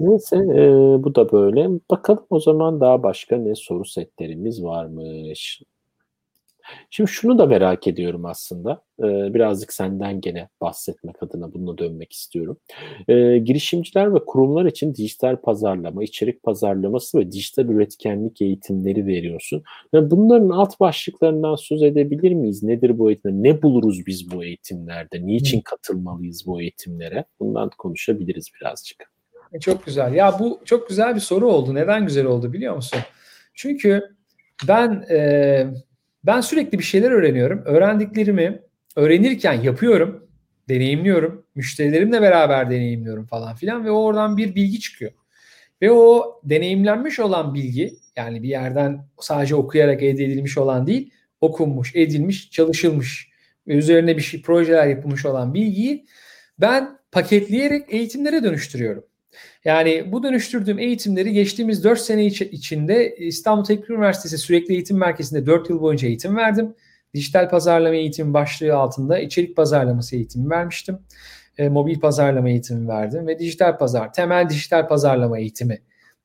A: Neyse e, bu da böyle. Bakalım o zaman daha başka ne soru setlerimiz varmış. Şimdi şunu da merak ediyorum aslında. Ee, birazcık senden gene bahsetmek adına bununla dönmek istiyorum. Ee, girişimciler ve kurumlar için dijital pazarlama, içerik pazarlaması ve dijital üretkenlik eğitimleri veriyorsun. Yani bunların alt başlıklarından söz edebilir miyiz? Nedir bu eğitimler? Ne buluruz biz bu eğitimlerde? Niçin katılmalıyız bu eğitimlere? Bundan konuşabiliriz birazcık.
B: E, çok güzel. Ya bu çok güzel bir soru oldu. Neden güzel oldu biliyor musun? Çünkü ben e, ben sürekli bir şeyler öğreniyorum. Öğrendiklerimi öğrenirken yapıyorum, deneyimliyorum. Müşterilerimle beraber deneyimliyorum falan filan ve oradan bir bilgi çıkıyor. Ve o deneyimlenmiş olan bilgi yani bir yerden sadece okuyarak elde edilmiş olan değil, okunmuş, edilmiş, çalışılmış ve üzerine bir şey projeler yapılmış olan bilgiyi ben paketleyerek eğitimlere dönüştürüyorum. Yani bu dönüştürdüğüm eğitimleri geçtiğimiz 4 sene içinde İstanbul Teknik Üniversitesi Sürekli Eğitim Merkezi'nde 4 yıl boyunca eğitim verdim. Dijital pazarlama eğitimi başlığı altında içerik pazarlaması eğitimi vermiştim. E, mobil pazarlama eğitimi verdim ve dijital pazar, temel dijital pazarlama eğitimi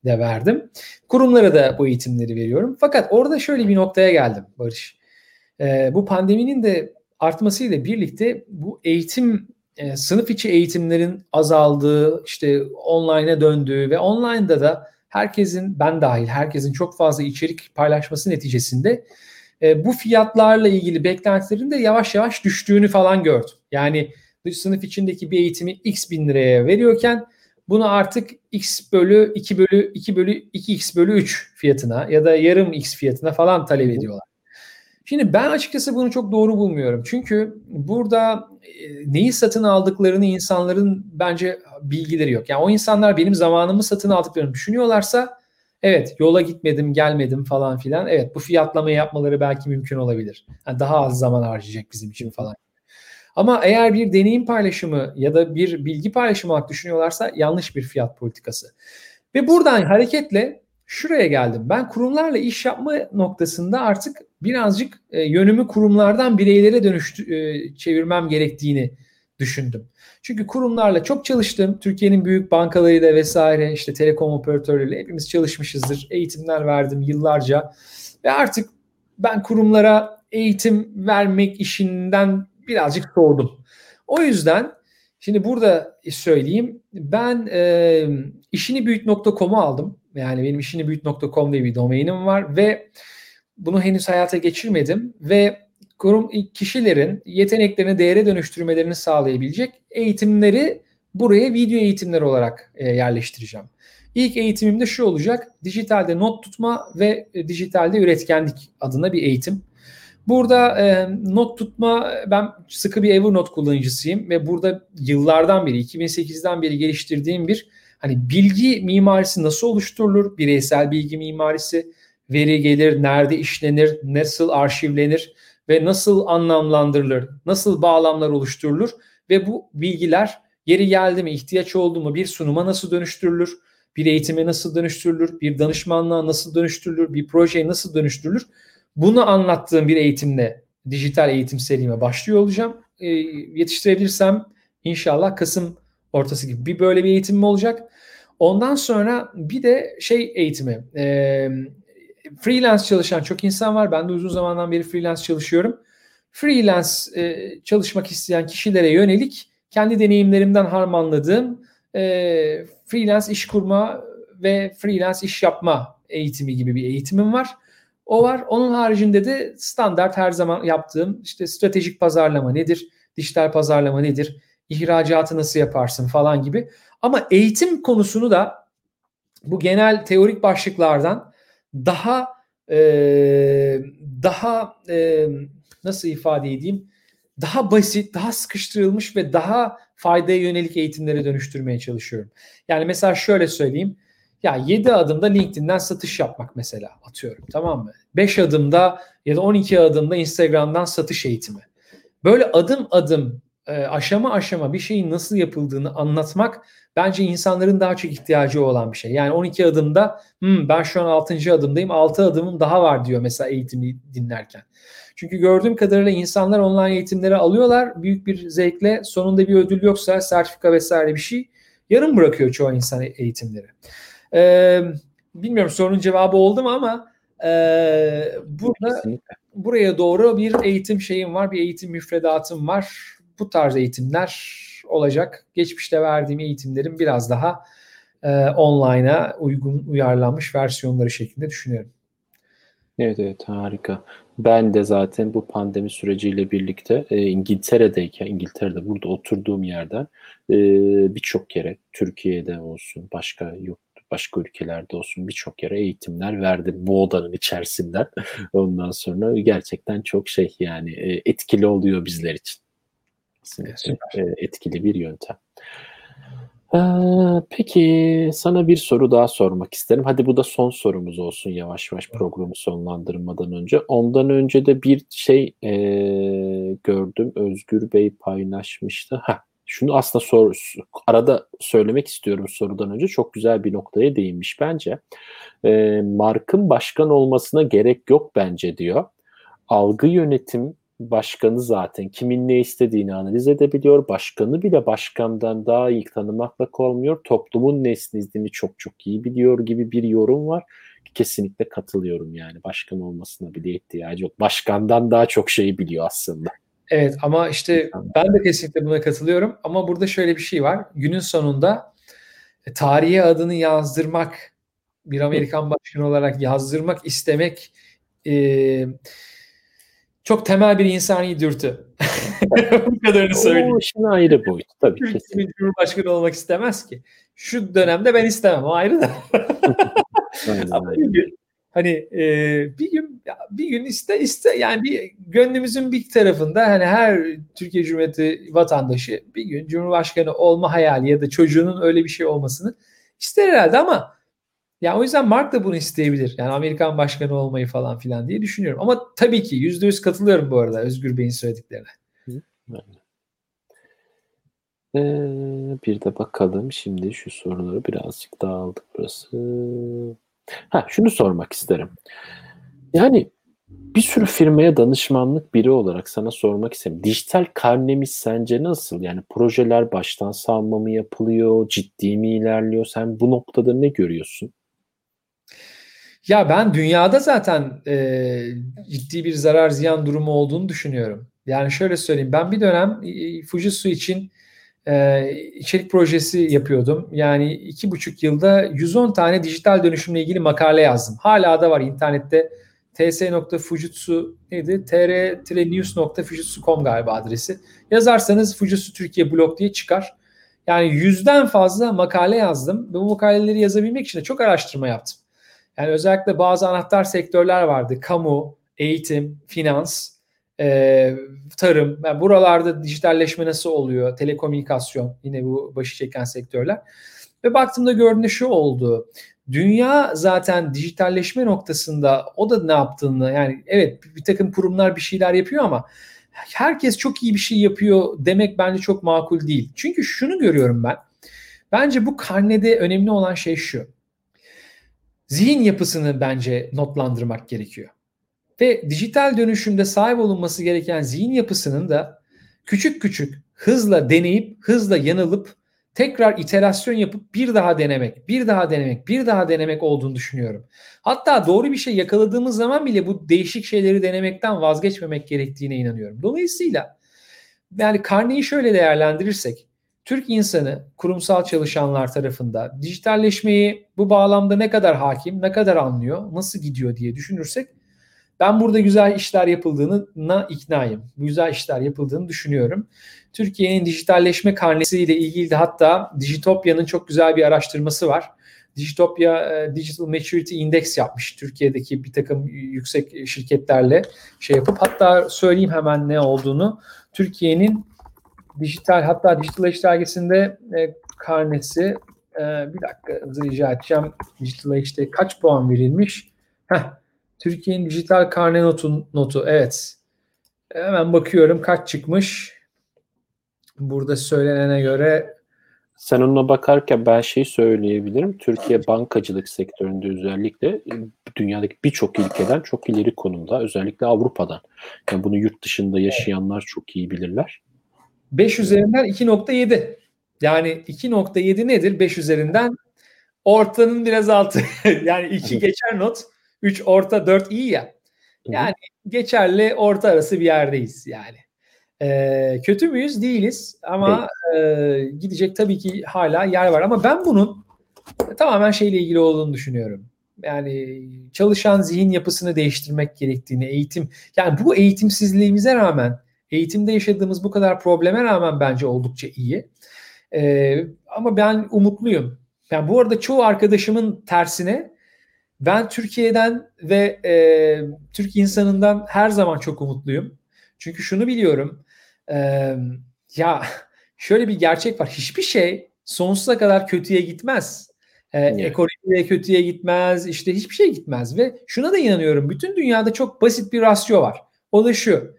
B: de verdim. Kurumlara da bu eğitimleri veriyorum. Fakat orada şöyle bir noktaya geldim Barış. E, bu pandeminin de artmasıyla birlikte bu eğitim e, sınıf içi eğitimlerin azaldığı, işte online'a döndüğü ve online'da da herkesin, ben dahil herkesin çok fazla içerik paylaşması neticesinde e, bu fiyatlarla ilgili beklentilerin de yavaş yavaş düştüğünü falan gördüm. Yani dış sınıf içindeki bir eğitimi x bin liraya veriyorken bunu artık x bölü 2 bölü 2 bölü 2x bölü 3 fiyatına ya da yarım x fiyatına falan talep ediyorlar. Şimdi ben açıkçası bunu çok doğru bulmuyorum. Çünkü burada e, neyi satın aldıklarını insanların bence bilgileri yok. Yani o insanlar benim zamanımı satın aldıklarını düşünüyorlarsa evet yola gitmedim, gelmedim falan filan. Evet bu fiyatlamayı yapmaları belki mümkün olabilir. Yani daha az zaman harcayacak bizim için falan. Ama eğer bir deneyim paylaşımı ya da bir bilgi paylaşımı olarak düşünüyorlarsa yanlış bir fiyat politikası. Ve buradan hareketle şuraya geldim. Ben kurumlarla iş yapma noktasında artık birazcık e, yönümü kurumlardan bireylere dönüştü e, çevirmem gerektiğini düşündüm. Çünkü kurumlarla çok çalıştım. Türkiye'nin büyük bankalarıyla vesaire işte telekom operatörleriyle hepimiz çalışmışızdır. Eğitimler verdim yıllarca. Ve artık ben kurumlara eğitim vermek işinden birazcık soğudum. O yüzden şimdi burada söyleyeyim ben e, işinibüyüt.com'u aldım. Yani benim işinibüyüt.com diye bir domainim var ve bunu henüz hayata geçirmedim ve kurum kişilerin yeteneklerini değere dönüştürmelerini sağlayabilecek eğitimleri buraya video eğitimler olarak e, yerleştireceğim. İlk eğitimim de şu olacak. Dijitalde not tutma ve e, dijitalde üretkenlik adına bir eğitim. Burada e, not tutma ben sıkı bir Evernote kullanıcısıyım ve burada yıllardan beri 2008'den beri geliştirdiğim bir hani bilgi mimarisi nasıl oluşturulur? Bireysel bilgi mimarisi, veri gelir, nerede işlenir, nasıl arşivlenir ve nasıl anlamlandırılır, nasıl bağlamlar oluşturulur ve bu bilgiler yeri geldi mi, ihtiyaç oldu mu bir sunuma nasıl dönüştürülür, bir eğitime nasıl dönüştürülür, bir danışmanlığa nasıl dönüştürülür, bir projeye nasıl dönüştürülür? Bunu anlattığım bir eğitimle dijital eğitim serime başlıyor olacağım. E, yetiştirebilirsem inşallah Kasım ortası gibi bir böyle bir eğitimim olacak. Ondan sonra bir de şey eğitimi. E, freelance çalışan çok insan var. Ben de uzun zamandan beri freelance çalışıyorum. Freelance e, çalışmak isteyen kişilere yönelik kendi deneyimlerimden harmanladığım e, freelance iş kurma ve freelance iş yapma eğitimi gibi bir eğitimim var. O var. Onun haricinde de standart her zaman yaptığım işte stratejik pazarlama nedir? Dijital pazarlama nedir? İhracatı nasıl yaparsın falan gibi. Ama eğitim konusunu da bu genel teorik başlıklardan daha e, daha e, nasıl ifade edeyim daha basit, daha sıkıştırılmış ve daha faydaya yönelik eğitimlere dönüştürmeye çalışıyorum. Yani mesela şöyle söyleyeyim. Ya 7 adımda LinkedIn'den satış yapmak mesela atıyorum tamam mı? 5 adımda ya da 12 adımda Instagram'dan satış eğitimi. Böyle adım adım e, aşama aşama bir şeyin nasıl yapıldığını anlatmak bence insanların daha çok ihtiyacı olan bir şey. Yani 12 adımda hmm, ben şu an 6. adımdayım 6 adımım daha var diyor mesela eğitimi dinlerken. Çünkü gördüğüm kadarıyla insanlar online eğitimleri alıyorlar büyük bir zevkle sonunda bir ödül yoksa sertifika vesaire bir şey yarım bırakıyor çoğu insan eğitimleri. Ee, bilmiyorum sorunun cevabı oldu mu ama e, burada Kesinlikle. buraya doğru bir eğitim şeyim var, bir eğitim müfredatım var. Bu tarz eğitimler olacak. Geçmişte verdiğim eğitimlerin biraz daha e, online'a uygun uyarlanmış versiyonları şeklinde düşünüyorum.
A: Evet evet harika. Ben de zaten bu pandemi süreciyle birlikte e, İngiltere'deyken, İngiltere'de burada oturduğum yerden e, birçok yere, Türkiye'de olsun, başka yok başka ülkelerde olsun birçok yere eğitimler verdim bu odanın içerisinden. Ondan sonra gerçekten çok şey yani e, etkili oluyor bizler için. Kesinlikle etkili bir yöntem. Peki sana bir soru daha sormak isterim. Hadi bu da son sorumuz olsun yavaş yavaş programı sonlandırmadan önce. Ondan önce de bir şey e, gördüm. Özgür Bey paylaşmıştı. Ha, şunu aslında sor, arada söylemek istiyorum sorudan önce. Çok güzel bir noktaya değinmiş bence. E, Mark'ın başkan olmasına gerek yok bence diyor. Algı yönetim başkanı zaten kimin ne istediğini analiz edebiliyor. Başkanı bile başkandan daha iyi tanımakla olmuyor. Toplumun ne istediğini çok çok iyi biliyor gibi bir yorum var. Kesinlikle katılıyorum yani. Başkan olmasına bile ihtiyacı yok. Başkandan daha çok şeyi biliyor aslında.
B: Evet ama işte ben de kesinlikle buna katılıyorum. Ama burada şöyle bir şey var. Günün sonunda e, tarihe adını yazdırmak, bir Amerikan başkanı olarak yazdırmak istemek e, çok temel bir insani dürtü. Bu kadarını söyleyeyim. O
A: işin ayrı boyut tabii.
B: Türkiye'nin Cumhurbaşkanı olmak istemez ki. Şu dönemde ben istemem. O ayrı da. Ama bir gün, hani e, bir gün bir gün iste iste yani bir gönlümüzün bir tarafında hani her Türkiye Cumhuriyeti vatandaşı bir gün Cumhurbaşkanı olma hayali ya da çocuğunun öyle bir şey olmasını ister herhalde ama ya o yüzden Mark da bunu isteyebilir. Yani Amerikan başkanı olmayı falan filan diye düşünüyorum. Ama tabii ki yüzde yüz katılıyorum bu arada Özgür Bey'in söylediklerine.
A: Ee, bir de bakalım şimdi şu soruları birazcık daha aldık burası. Ha şunu sormak isterim. Yani bir sürü firmaya danışmanlık biri olarak sana sormak istedim. Dijital karnemiz sence nasıl? Yani projeler baştan savma mı yapılıyor? Ciddi mi ilerliyor? Sen bu noktada ne görüyorsun?
B: Ya ben dünyada zaten e, ciddi bir zarar ziyan durumu olduğunu düşünüyorum. Yani şöyle söyleyeyim ben bir dönem Fujitsu için e, içerik projesi yapıyordum. Yani iki buçuk yılda 110 tane dijital dönüşümle ilgili makale yazdım. Hala da var internette ts.fujitsu neydi? tr-news.fujitsu.com galiba adresi. Yazarsanız Fujitsu Türkiye blog diye çıkar. Yani yüzden fazla makale yazdım. Ve bu makaleleri yazabilmek için de çok araştırma yaptım. Yani özellikle bazı anahtar sektörler vardı. Kamu, eğitim, finans, e, tarım. Yani buralarda dijitalleşme nasıl oluyor? Telekomünikasyon yine bu başı çeken sektörler. Ve baktığımda gördüğümde şu oldu. Dünya zaten dijitalleşme noktasında o da ne yaptığını yani evet bir takım kurumlar bir şeyler yapıyor ama herkes çok iyi bir şey yapıyor demek bence çok makul değil. Çünkü şunu görüyorum ben. Bence bu karnede önemli olan şey şu zihin yapısını bence notlandırmak gerekiyor. Ve dijital dönüşümde sahip olunması gereken zihin yapısının da küçük küçük hızla deneyip hızla yanılıp tekrar iterasyon yapıp bir daha denemek, bir daha denemek, bir daha denemek olduğunu düşünüyorum. Hatta doğru bir şey yakaladığımız zaman bile bu değişik şeyleri denemekten vazgeçmemek gerektiğine inanıyorum. Dolayısıyla yani karneyi şöyle değerlendirirsek Türk insanı kurumsal çalışanlar tarafında dijitalleşmeyi bu bağlamda ne kadar hakim, ne kadar anlıyor, nasıl gidiyor diye düşünürsek ben burada güzel işler yapıldığına iknayım. Güzel işler yapıldığını düşünüyorum. Türkiye'nin dijitalleşme karnesiyle ilgili de hatta Digitopya'nın çok güzel bir araştırması var. Digitopya e, Digital Maturity Index yapmış Türkiye'deki bir takım yüksek şirketlerle şey yapıp hatta söyleyeyim hemen ne olduğunu. Türkiye'nin dijital hatta Digital Age dergisinde e, karnesi e, bir dakika hızlı rica edeceğim. Digital Age'de kaç puan verilmiş? Heh, Türkiye'nin dijital karne notu, notu evet. Hemen bakıyorum kaç çıkmış. Burada söylenene göre
A: sen ona bakarken ben şey söyleyebilirim. Türkiye bankacılık sektöründe özellikle dünyadaki birçok ülkeden çok ileri konumda. Özellikle Avrupa'dan. Yani bunu yurt dışında yaşayanlar çok iyi bilirler.
B: 5 üzerinden 2.7. Yani 2.7 nedir? 5 üzerinden ortanın biraz altı. yani 2 geçer not, 3 orta, 4 iyi ya. Yani geçerli orta arası bir yerdeyiz yani. Ee, kötü müyüz? Değiliz ama e, gidecek tabii ki hala yer var ama ben bunun tamamen şeyle ilgili olduğunu düşünüyorum. Yani çalışan zihin yapısını değiştirmek gerektiğini, eğitim yani bu eğitimsizliğimize rağmen, eğitimde yaşadığımız bu kadar probleme rağmen bence oldukça iyi. Ee, ama ben umutluyum. Yani bu arada çoğu arkadaşımın tersine ben Türkiye'den ve e, Türk insanından her zaman çok umutluyum. Çünkü şunu biliyorum. E, ya şöyle bir gerçek var. Hiçbir şey sonsuza kadar kötüye gitmez. E, evet. Ekonomi kötüye gitmez. İşte hiçbir şey gitmez. Ve şuna da inanıyorum. Bütün dünyada çok basit bir rasyo var. O da şu.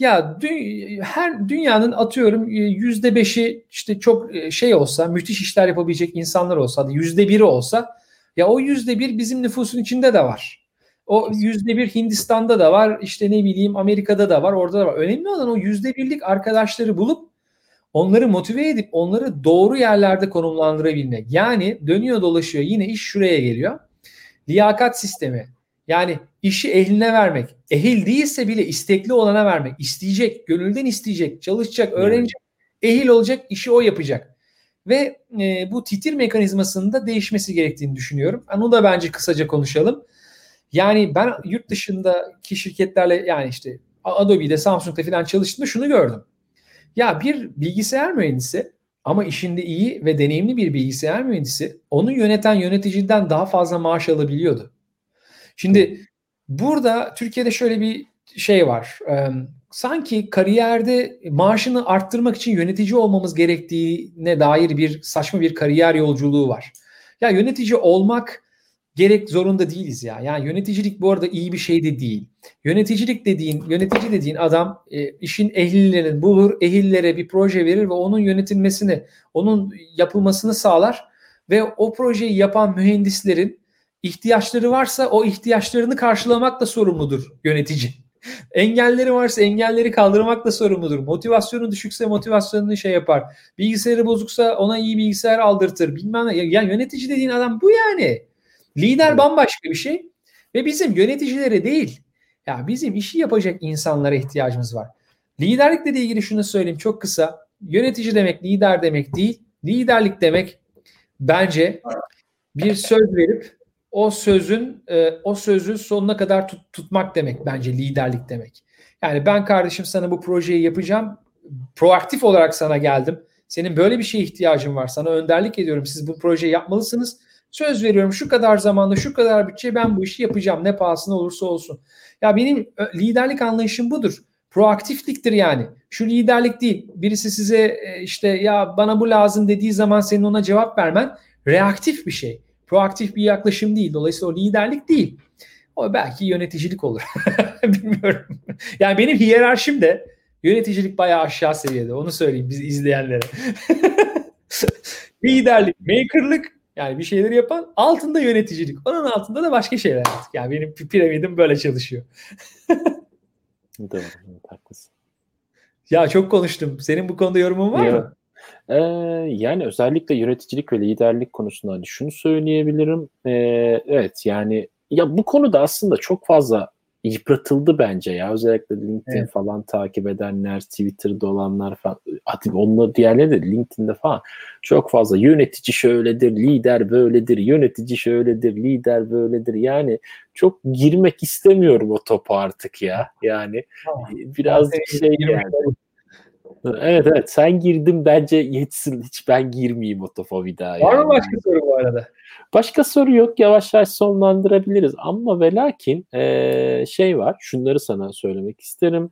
B: Ya dü- her dünyanın atıyorum yüzde beşi işte çok şey olsa müthiş işler yapabilecek insanlar olsa yüzde biri olsa ya o yüzde bir bizim nüfusun içinde de var. O yüzde bir Hindistan'da da var. işte ne bileyim Amerika'da da var. Orada da var. Önemli olan o yüzde birlik arkadaşları bulup onları motive edip onları doğru yerlerde konumlandırabilmek. Yani dönüyor dolaşıyor yine iş şuraya geliyor. Liyakat sistemi. Yani işi ehline vermek. Ehil değilse bile istekli olana vermek. İsteyecek, gönülden isteyecek, çalışacak, öğrenecek, ehil olacak, işi o yapacak ve e, bu titir mekanizmasının da değişmesi gerektiğini düşünüyorum. Onu da bence kısaca konuşalım. Yani ben yurt dışındaki şirketlerle yani işte Adobe'de, Samsung'da falan çalıştığımda şunu gördüm. Ya bir bilgisayar mühendisi ama işinde iyi ve deneyimli bir bilgisayar mühendisi onu yöneten yöneticiden daha fazla maaş alabiliyordu. Şimdi burada Türkiye'de şöyle bir şey var sanki kariyerde maaşını arttırmak için yönetici olmamız gerektiğine dair bir saçma bir kariyer yolculuğu var. Ya yönetici olmak gerek zorunda değiliz ya. Yani yöneticilik bu arada iyi bir şey de değil. Yöneticilik dediğin, yönetici dediğin adam e, işin ehlilerini bulur, ehillere bir proje verir ve onun yönetilmesini, onun yapılmasını sağlar ve o projeyi yapan mühendislerin ihtiyaçları varsa o ihtiyaçlarını karşılamakla sorumludur yönetici. Engelleri varsa engelleri kaldırmakla sorumludur. Motivasyonu düşükse motivasyonunu şey yapar. Bilgisayarı bozuksa ona iyi bilgisayar aldırtır. Bilmem ne. Ya yönetici dediğin adam bu yani. Lider bambaşka bir şey. Ve bizim yöneticilere değil. Ya bizim işi yapacak insanlara ihtiyacımız var. Liderlikle ilgili şunu söyleyeyim çok kısa. Yönetici demek lider demek değil. Liderlik demek bence bir söz verip o sözün e, o sözü sonuna kadar tut, tutmak demek bence liderlik demek. Yani ben kardeşim sana bu projeyi yapacağım. Proaktif olarak sana geldim. Senin böyle bir şeye ihtiyacın var. Sana önderlik ediyorum. Siz bu projeyi yapmalısınız. Söz veriyorum şu kadar zamanda şu kadar bütçe ben bu işi yapacağım. Ne pahasına olursa olsun. Ya benim liderlik anlayışım budur. Proaktifliktir yani. Şu liderlik değil. Birisi size e, işte ya bana bu lazım dediği zaman senin ona cevap vermen reaktif bir şey proaktif bir yaklaşım değil. Dolayısıyla o liderlik değil. O belki yöneticilik olur. Bilmiyorum. Yani benim hiyerarşim de yöneticilik bayağı aşağı seviyede. Onu söyleyeyim biz izleyenlere. Liderlik, makerlık yani bir şeyleri yapan altında yöneticilik. Onun altında da başka şeyler artık. Yani benim piramidim böyle çalışıyor.
A: Doğru, haklısın.
B: Ya çok konuştum. Senin bu konuda yorumun var ya, mı?
A: Ee, yani özellikle yöneticilik ve liderlik konusunda hani şunu söyleyebilirim. Ee, evet yani ya bu konuda aslında çok fazla yıpratıldı bence ya. Özellikle LinkedIn evet. falan takip edenler, Twitter'da olanlar falan. Hadi onunla diğerleri de LinkedIn'de falan çok fazla yönetici şöyledir, lider böyledir, yönetici şöyledir, lider böyledir. Yani çok girmek istemiyorum o topa artık ya. Yani tamam. biraz şey yani. Evet evet sen girdin bence yetsin. Hiç ben girmeyeyim o topa bir daha.
B: Var yani. mı başka soru bu arada?
A: Başka soru yok. Yavaş yavaş sonlandırabiliriz. Ama ve lakin e, şey var. Şunları sana söylemek isterim.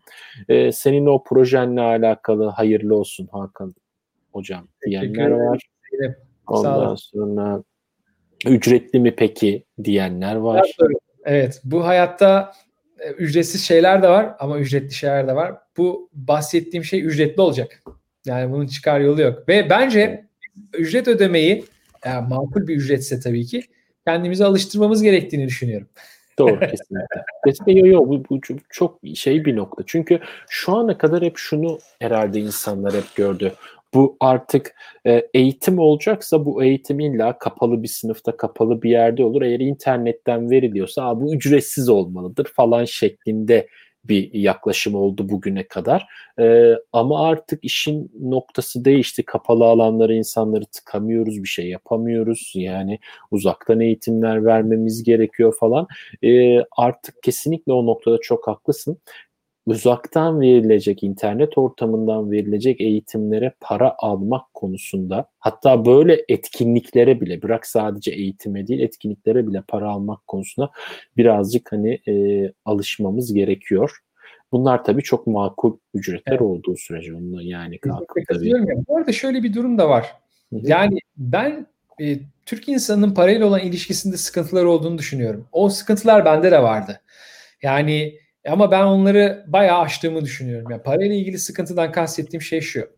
A: E, senin o projenle alakalı hayırlı olsun Hakan hocam diyenler var. Ondan sonra ücretli mi peki diyenler var.
B: Evet bu hayatta ücretsiz şeyler de var ama ücretli şeyler de var. Bu bahsettiğim şey ücretli olacak. Yani bunun çıkar yolu yok. Ve bence ücret ödemeyi yani makul bir ücretse tabii ki kendimize alıştırmamız gerektiğini düşünüyorum.
A: Doğru kesinlikle. kesinlikle yo, yo, bu, bu çok şey bir nokta. Çünkü şu ana kadar hep şunu herhalde insanlar hep gördü. Bu artık e, eğitim olacaksa bu eğitim illa kapalı bir sınıfta kapalı bir yerde olur. Eğer internetten veriliyorsa bu ücretsiz olmalıdır falan şeklinde bir yaklaşım oldu bugüne kadar. Ee, ama artık işin noktası değişti. Kapalı alanlara insanları tıkamıyoruz, bir şey yapamıyoruz. Yani uzaktan eğitimler vermemiz gerekiyor falan. Ee, artık kesinlikle o noktada çok haklısın uzaktan verilecek, internet ortamından verilecek eğitimlere para almak konusunda hatta böyle etkinliklere bile bırak sadece eğitime değil etkinliklere bile para almak konusunda birazcık hani e, alışmamız gerekiyor. Bunlar tabii çok makul ücretler evet. olduğu sürece onunla yani
B: kalkıp tabii. Ya. Bu arada şöyle bir durum da var. Hı-hı. Yani ben e, Türk insanının parayla olan ilişkisinde sıkıntılar olduğunu düşünüyorum. O sıkıntılar bende de vardı. Yani ama ben onları bayağı aştığımı düşünüyorum. Yani parayla ilgili sıkıntıdan kastettiğim şey şu.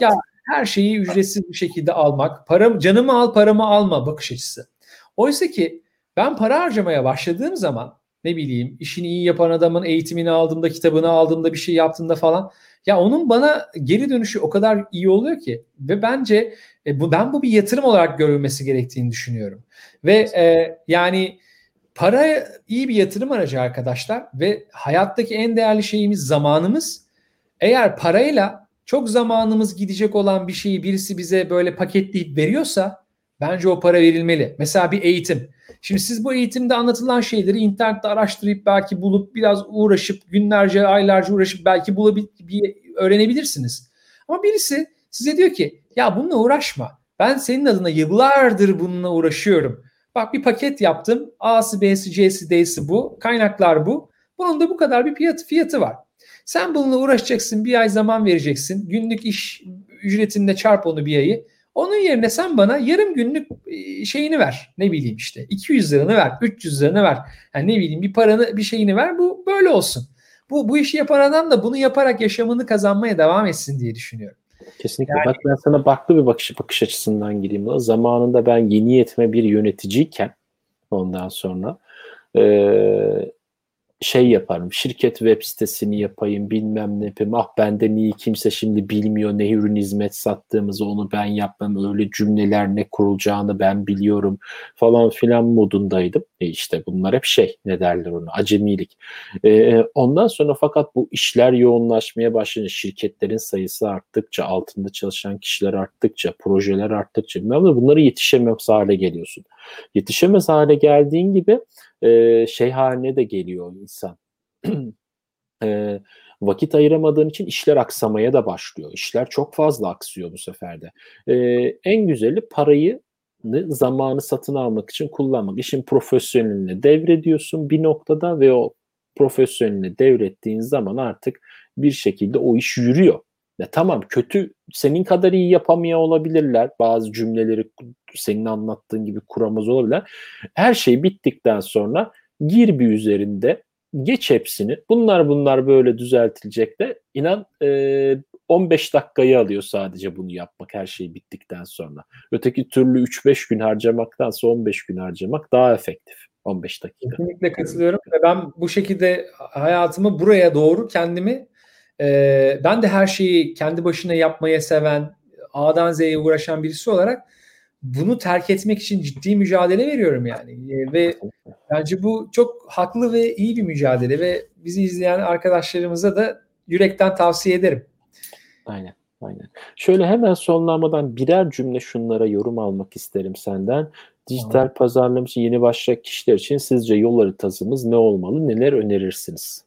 B: Ya her şeyi ücretsiz bir şekilde almak, param, canımı al paramı alma bakış açısı. Oysa ki ben para harcamaya başladığım zaman ne bileyim işini iyi yapan adamın eğitimini aldığımda, kitabını aldığımda, bir şey yaptığımda falan ya onun bana geri dönüşü o kadar iyi oluyor ki ve bence e, bu ben bu bir yatırım olarak görülmesi gerektiğini düşünüyorum. Ve e, yani Para iyi bir yatırım aracı arkadaşlar ve hayattaki en değerli şeyimiz zamanımız. Eğer parayla çok zamanımız gidecek olan bir şeyi birisi bize böyle paketleyip veriyorsa bence o para verilmeli. Mesela bir eğitim. Şimdi siz bu eğitimde anlatılan şeyleri internette araştırıp belki bulup biraz uğraşıp günlerce aylarca uğraşıp belki bulabilip bir öğrenebilirsiniz. Ama birisi size diyor ki ya bununla uğraşma. Ben senin adına yıllardır bununla uğraşıyorum. Bak bir paket yaptım. A'sı, B'si, C'si, D'si bu. Kaynaklar bu. Bunun da bu kadar bir fiyat, fiyatı var. Sen bununla uğraşacaksın. Bir ay zaman vereceksin. Günlük iş ücretinde çarp onu bir ayı. Onun yerine sen bana yarım günlük e, şeyini ver. Ne bileyim işte 200 liranı ver, 300 liranı ver. Yani ne bileyim bir paranı bir şeyini ver. Bu böyle olsun. Bu bu işi yapan adam da bunu yaparak yaşamını kazanmaya devam etsin diye düşünüyorum.
A: Kesinlikle. Yani, Bak ben sana farklı bir bakış bakış açısından gireyim. Zamanında ben yeni yetme bir yöneticiyken ondan sonra e, şey yaparım. Şirket web sitesini yapayım, bilmem ne yapayım. Ah benden iyi kimse şimdi bilmiyor ne ürün hizmet sattığımızı onu ben yapmam. Öyle cümleler ne kurulacağını ben biliyorum falan filan modundaydım. E işte bunlar hep şey ne derler onu acemilik. E, ondan sonra fakat bu işler yoğunlaşmaya başlayınca şirketlerin sayısı arttıkça, altında çalışan kişiler arttıkça, projeler arttıkça bilmem ne bunları yetişemez hale geliyorsun. Yetişemez hale geldiğin gibi e, şey haline de geliyor insan. e, vakit ayıramadığın için işler aksamaya da başlıyor. İşler çok fazla aksıyor bu seferde. E, en güzeli parayı zamanı satın almak için kullanmak. İşin profesyoneline devrediyorsun bir noktada ve o profesyoneline devrettiğin zaman artık bir şekilde o iş yürüyor. Ya tamam kötü senin kadar iyi yapamıyor olabilirler. Bazı cümleleri senin anlattığın gibi kuramaz olabilirler. Her şey bittikten sonra gir bir üzerinde geç hepsini. Bunlar bunlar böyle düzeltilecek de inan e, 15 dakikayı alıyor sadece bunu yapmak her şey bittikten sonra. Öteki türlü 3-5 gün harcamaktansa 15 gün harcamak daha efektif. 15 dakika.
B: Kesinlikle katılıyorum ben bu şekilde hayatımı buraya doğru kendimi e, ben de her şeyi kendi başına yapmaya seven, A'dan Z'ye uğraşan birisi olarak bunu terk etmek için ciddi mücadele veriyorum yani. E, ve bence bu çok haklı ve iyi bir mücadele ve bizi izleyen arkadaşlarımıza da yürekten tavsiye ederim.
A: Aynen. Aynen. Şöyle hemen sonlamadan birer cümle şunlara yorum almak isterim senden. Dijital tamam. pazarlama için yeni başlayacak kişiler için sizce yol haritasımız ne olmalı? Neler önerirsiniz?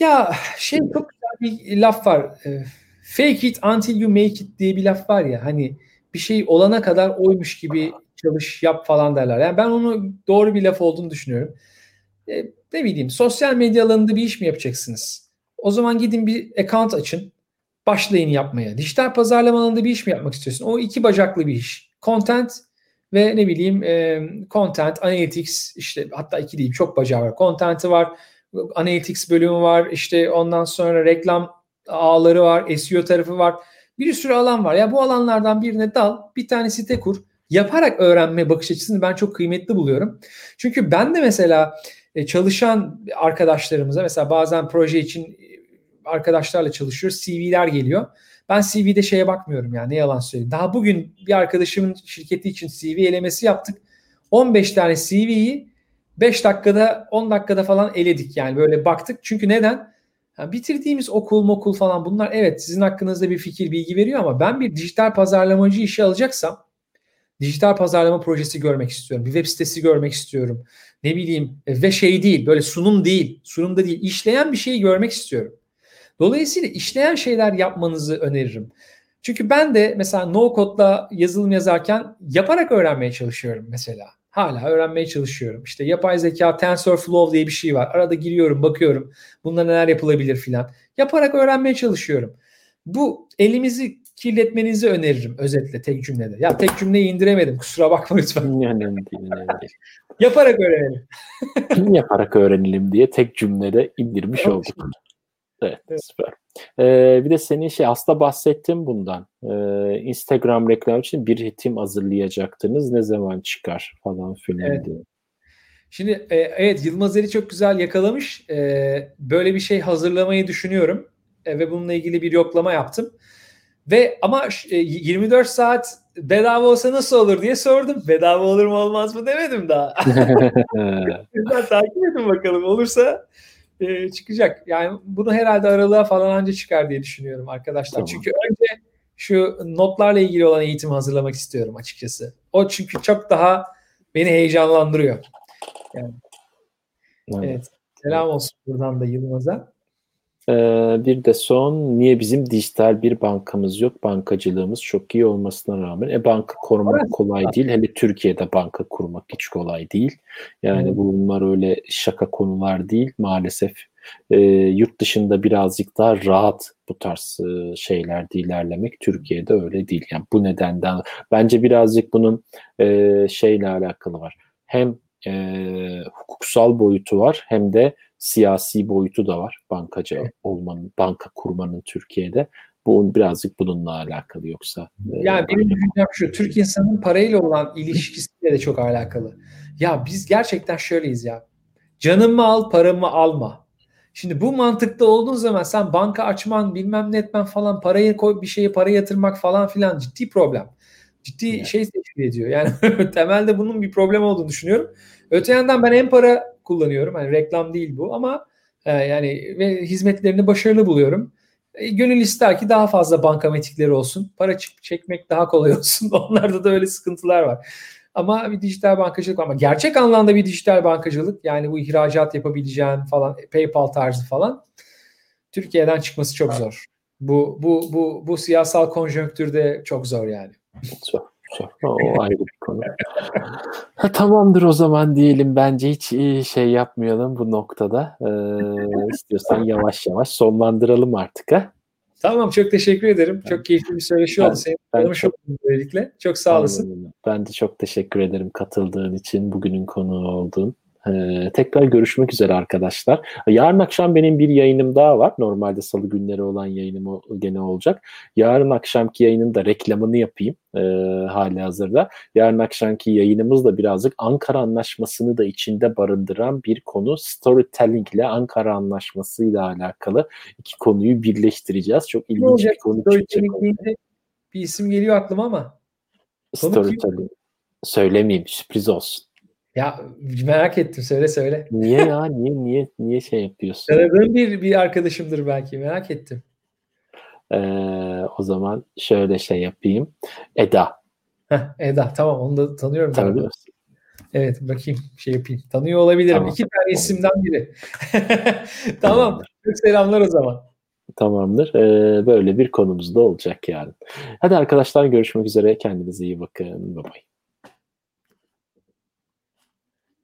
B: Ya şey çok güzel bir laf var. Ee, fake it until you make it diye bir laf var ya hani bir şey olana kadar oymuş gibi çalış yap falan derler. Yani ben onu doğru bir laf olduğunu düşünüyorum. E, ne bileyim sosyal medya alanında bir iş mi yapacaksınız? O zaman gidin bir account açın. Başlayın yapmaya. Dijital pazarlama alanında bir iş mi yapmak istiyorsun? O iki bacaklı bir iş. Content ve ne bileyim e, content, analytics işte hatta iki değil çok bacağı var. Content'i var, analytics bölümü var. işte ondan sonra reklam ağları var, SEO tarafı var. Bir sürü alan var. Ya bu alanlardan birine dal, bir tane site kur. Yaparak öğrenme bakış açısını ben çok kıymetli buluyorum. Çünkü ben de mesela e, çalışan arkadaşlarımıza mesela bazen proje için e, arkadaşlarla çalışıyoruz. CV'ler geliyor. Ben CV'de şeye bakmıyorum yani ne yalan söyleyeyim. Daha bugün bir arkadaşımın şirketi için CV elemesi yaptık. 15 tane CV'yi 5 dakikada 10 dakikada falan eledik yani böyle baktık. Çünkü neden? Yani bitirdiğimiz okul mokul falan bunlar evet sizin hakkınızda bir fikir bilgi veriyor ama ben bir dijital pazarlamacı işi alacaksam dijital pazarlama projesi görmek istiyorum. Bir web sitesi görmek istiyorum. Ne bileyim e, ve şey değil böyle sunum değil sunumda değil işleyen bir şeyi görmek istiyorum. Dolayısıyla işleyen şeyler yapmanızı öneririm. Çünkü ben de mesela no code'la yazılım yazarken yaparak öğrenmeye çalışıyorum mesela. Hala öğrenmeye çalışıyorum. İşte yapay zeka TensorFlow diye bir şey var. Arada giriyorum, bakıyorum. Bunda neler yapılabilir filan. Yaparak öğrenmeye çalışıyorum. Bu elimizi kirletmenizi öneririm özetle tek cümlede. Ya tek cümleyi indiremedim. Kusura bakma lütfen.
A: Önemli değil, önemli değil.
B: Yaparak öğrenelim.
A: Yaparak öğrenelim diye tek cümlede indirmiş olduk. Evet, evet. süper. Ee, bir de senin şey aslında bahsettim bundan. Ee, Instagram reklam için bir ritim hazırlayacaktınız. Ne zaman çıkar falan filan
B: evet. diye. Şimdi e, evet Yılmaz Ali çok güzel yakalamış. E, böyle bir şey hazırlamayı düşünüyorum. E, ve bununla ilgili bir yoklama yaptım. Ve ama e, 24 saat bedava olsa nasıl olur diye sordum. Bedava olur mu olmaz mı demedim daha. Güzel takip edin bakalım. Olursa e, çıkacak. Yani bunu herhalde aralığa falan anca çıkar diye düşünüyorum arkadaşlar. Tamam. Çünkü önce şu notlarla ilgili olan eğitimi hazırlamak istiyorum açıkçası. O çünkü çok daha beni heyecanlandırıyor. Yani. Evet. evet. Selam olsun buradan da Yılmaz'a.
A: Ee, bir de son niye bizim dijital bir bankamız yok? Bankacılığımız çok iyi olmasına rağmen. E banka korumak kolay değil. Hele Türkiye'de banka kurmak hiç kolay değil. Yani evet. bunlar öyle şaka konular değil maalesef. E, yurt dışında birazcık daha rahat bu tarz e, şeylerde ilerlemek. Türkiye'de öyle değil. Yani bu nedenden bence birazcık bunun e, şeyle alakalı var. Hem e, hukuksal boyutu var hem de siyasi boyutu da var bankacı olmanın, banka kurmanın Türkiye'de. Bu birazcık bununla alakalı yoksa.
B: E, yani benim düşüncem şu, Türk insanın parayla olan ilişkisiyle de çok alakalı. Ya biz gerçekten şöyleyiz ya. Canımı al, paramı alma. Şimdi bu mantıkta olduğun zaman sen banka açman, bilmem ne etmen falan, parayı koy, bir şeye para yatırmak falan filan ciddi problem. Ciddi yani. şey teşkil ediyor. Yani temelde bunun bir problem olduğunu düşünüyorum. Öte yandan ben hem para kullanıyorum. Hani reklam değil bu ama e, yani ve hizmetlerini başarılı buluyorum. E, gönül ister ki daha fazla bankamatikleri olsun. Para çekmek daha kolay olsun. Onlarda da öyle sıkıntılar var. Ama bir dijital bankacılık ama gerçek anlamda bir dijital bankacılık yani bu ihracat yapabileceğin falan PayPal tarzı falan Türkiye'den çıkması çok zor. Bu bu bu bu siyasal konjonktürde çok zor yani.
A: Zor. O ayrı bir konu. ha, tamamdır o zaman diyelim. Bence hiç iyi şey yapmayalım bu noktada. Ee, istiyorsan yavaş yavaş sonlandıralım artık ha.
B: Tamam çok teşekkür ederim. Çok keyifli bir söyleşi oldu. Seni tanımış çok, böylelikle. Çok sağ olasın.
A: Ben de çok teşekkür ederim katıldığın için, bugünün konuğu olduğun. Ee, tekrar görüşmek üzere arkadaşlar. Yarın akşam benim bir yayınım daha var. Normalde salı günleri olan yayınım o, gene olacak. Yarın akşamki yayının da reklamını yapayım e, hali hazırda. Yarın akşamki yayınımız da birazcık Ankara Anlaşması'nı da içinde barındıran bir konu. Storytelling ile Ankara Anlaşması ile alakalı iki konuyu birleştireceğiz. Çok ilginç bir konu.
B: Bir isim geliyor aklıma ama.
A: Storytelling. Söylemeyeyim sürpriz olsun.
B: Ya merak ettim söyle söyle.
A: Niye ya? Niye niye niye şey yapıyorsun?
B: Tanıdığım bir bir arkadaşımdır belki merak ettim.
A: Ee, o zaman şöyle şey yapayım. Eda.
B: Heh, Eda tamam onu da tanıyorum. Tanıyorsun. Evet bakayım şey yapayım. Tanıyor olabilirim. Tamam. İki tane isimden biri. tamam. Çok selamlar o zaman.
A: Tamamdır. Ee, böyle bir konumuz da olacak yani. Hadi arkadaşlar görüşmek üzere. Kendinize iyi bakın. Bye bye.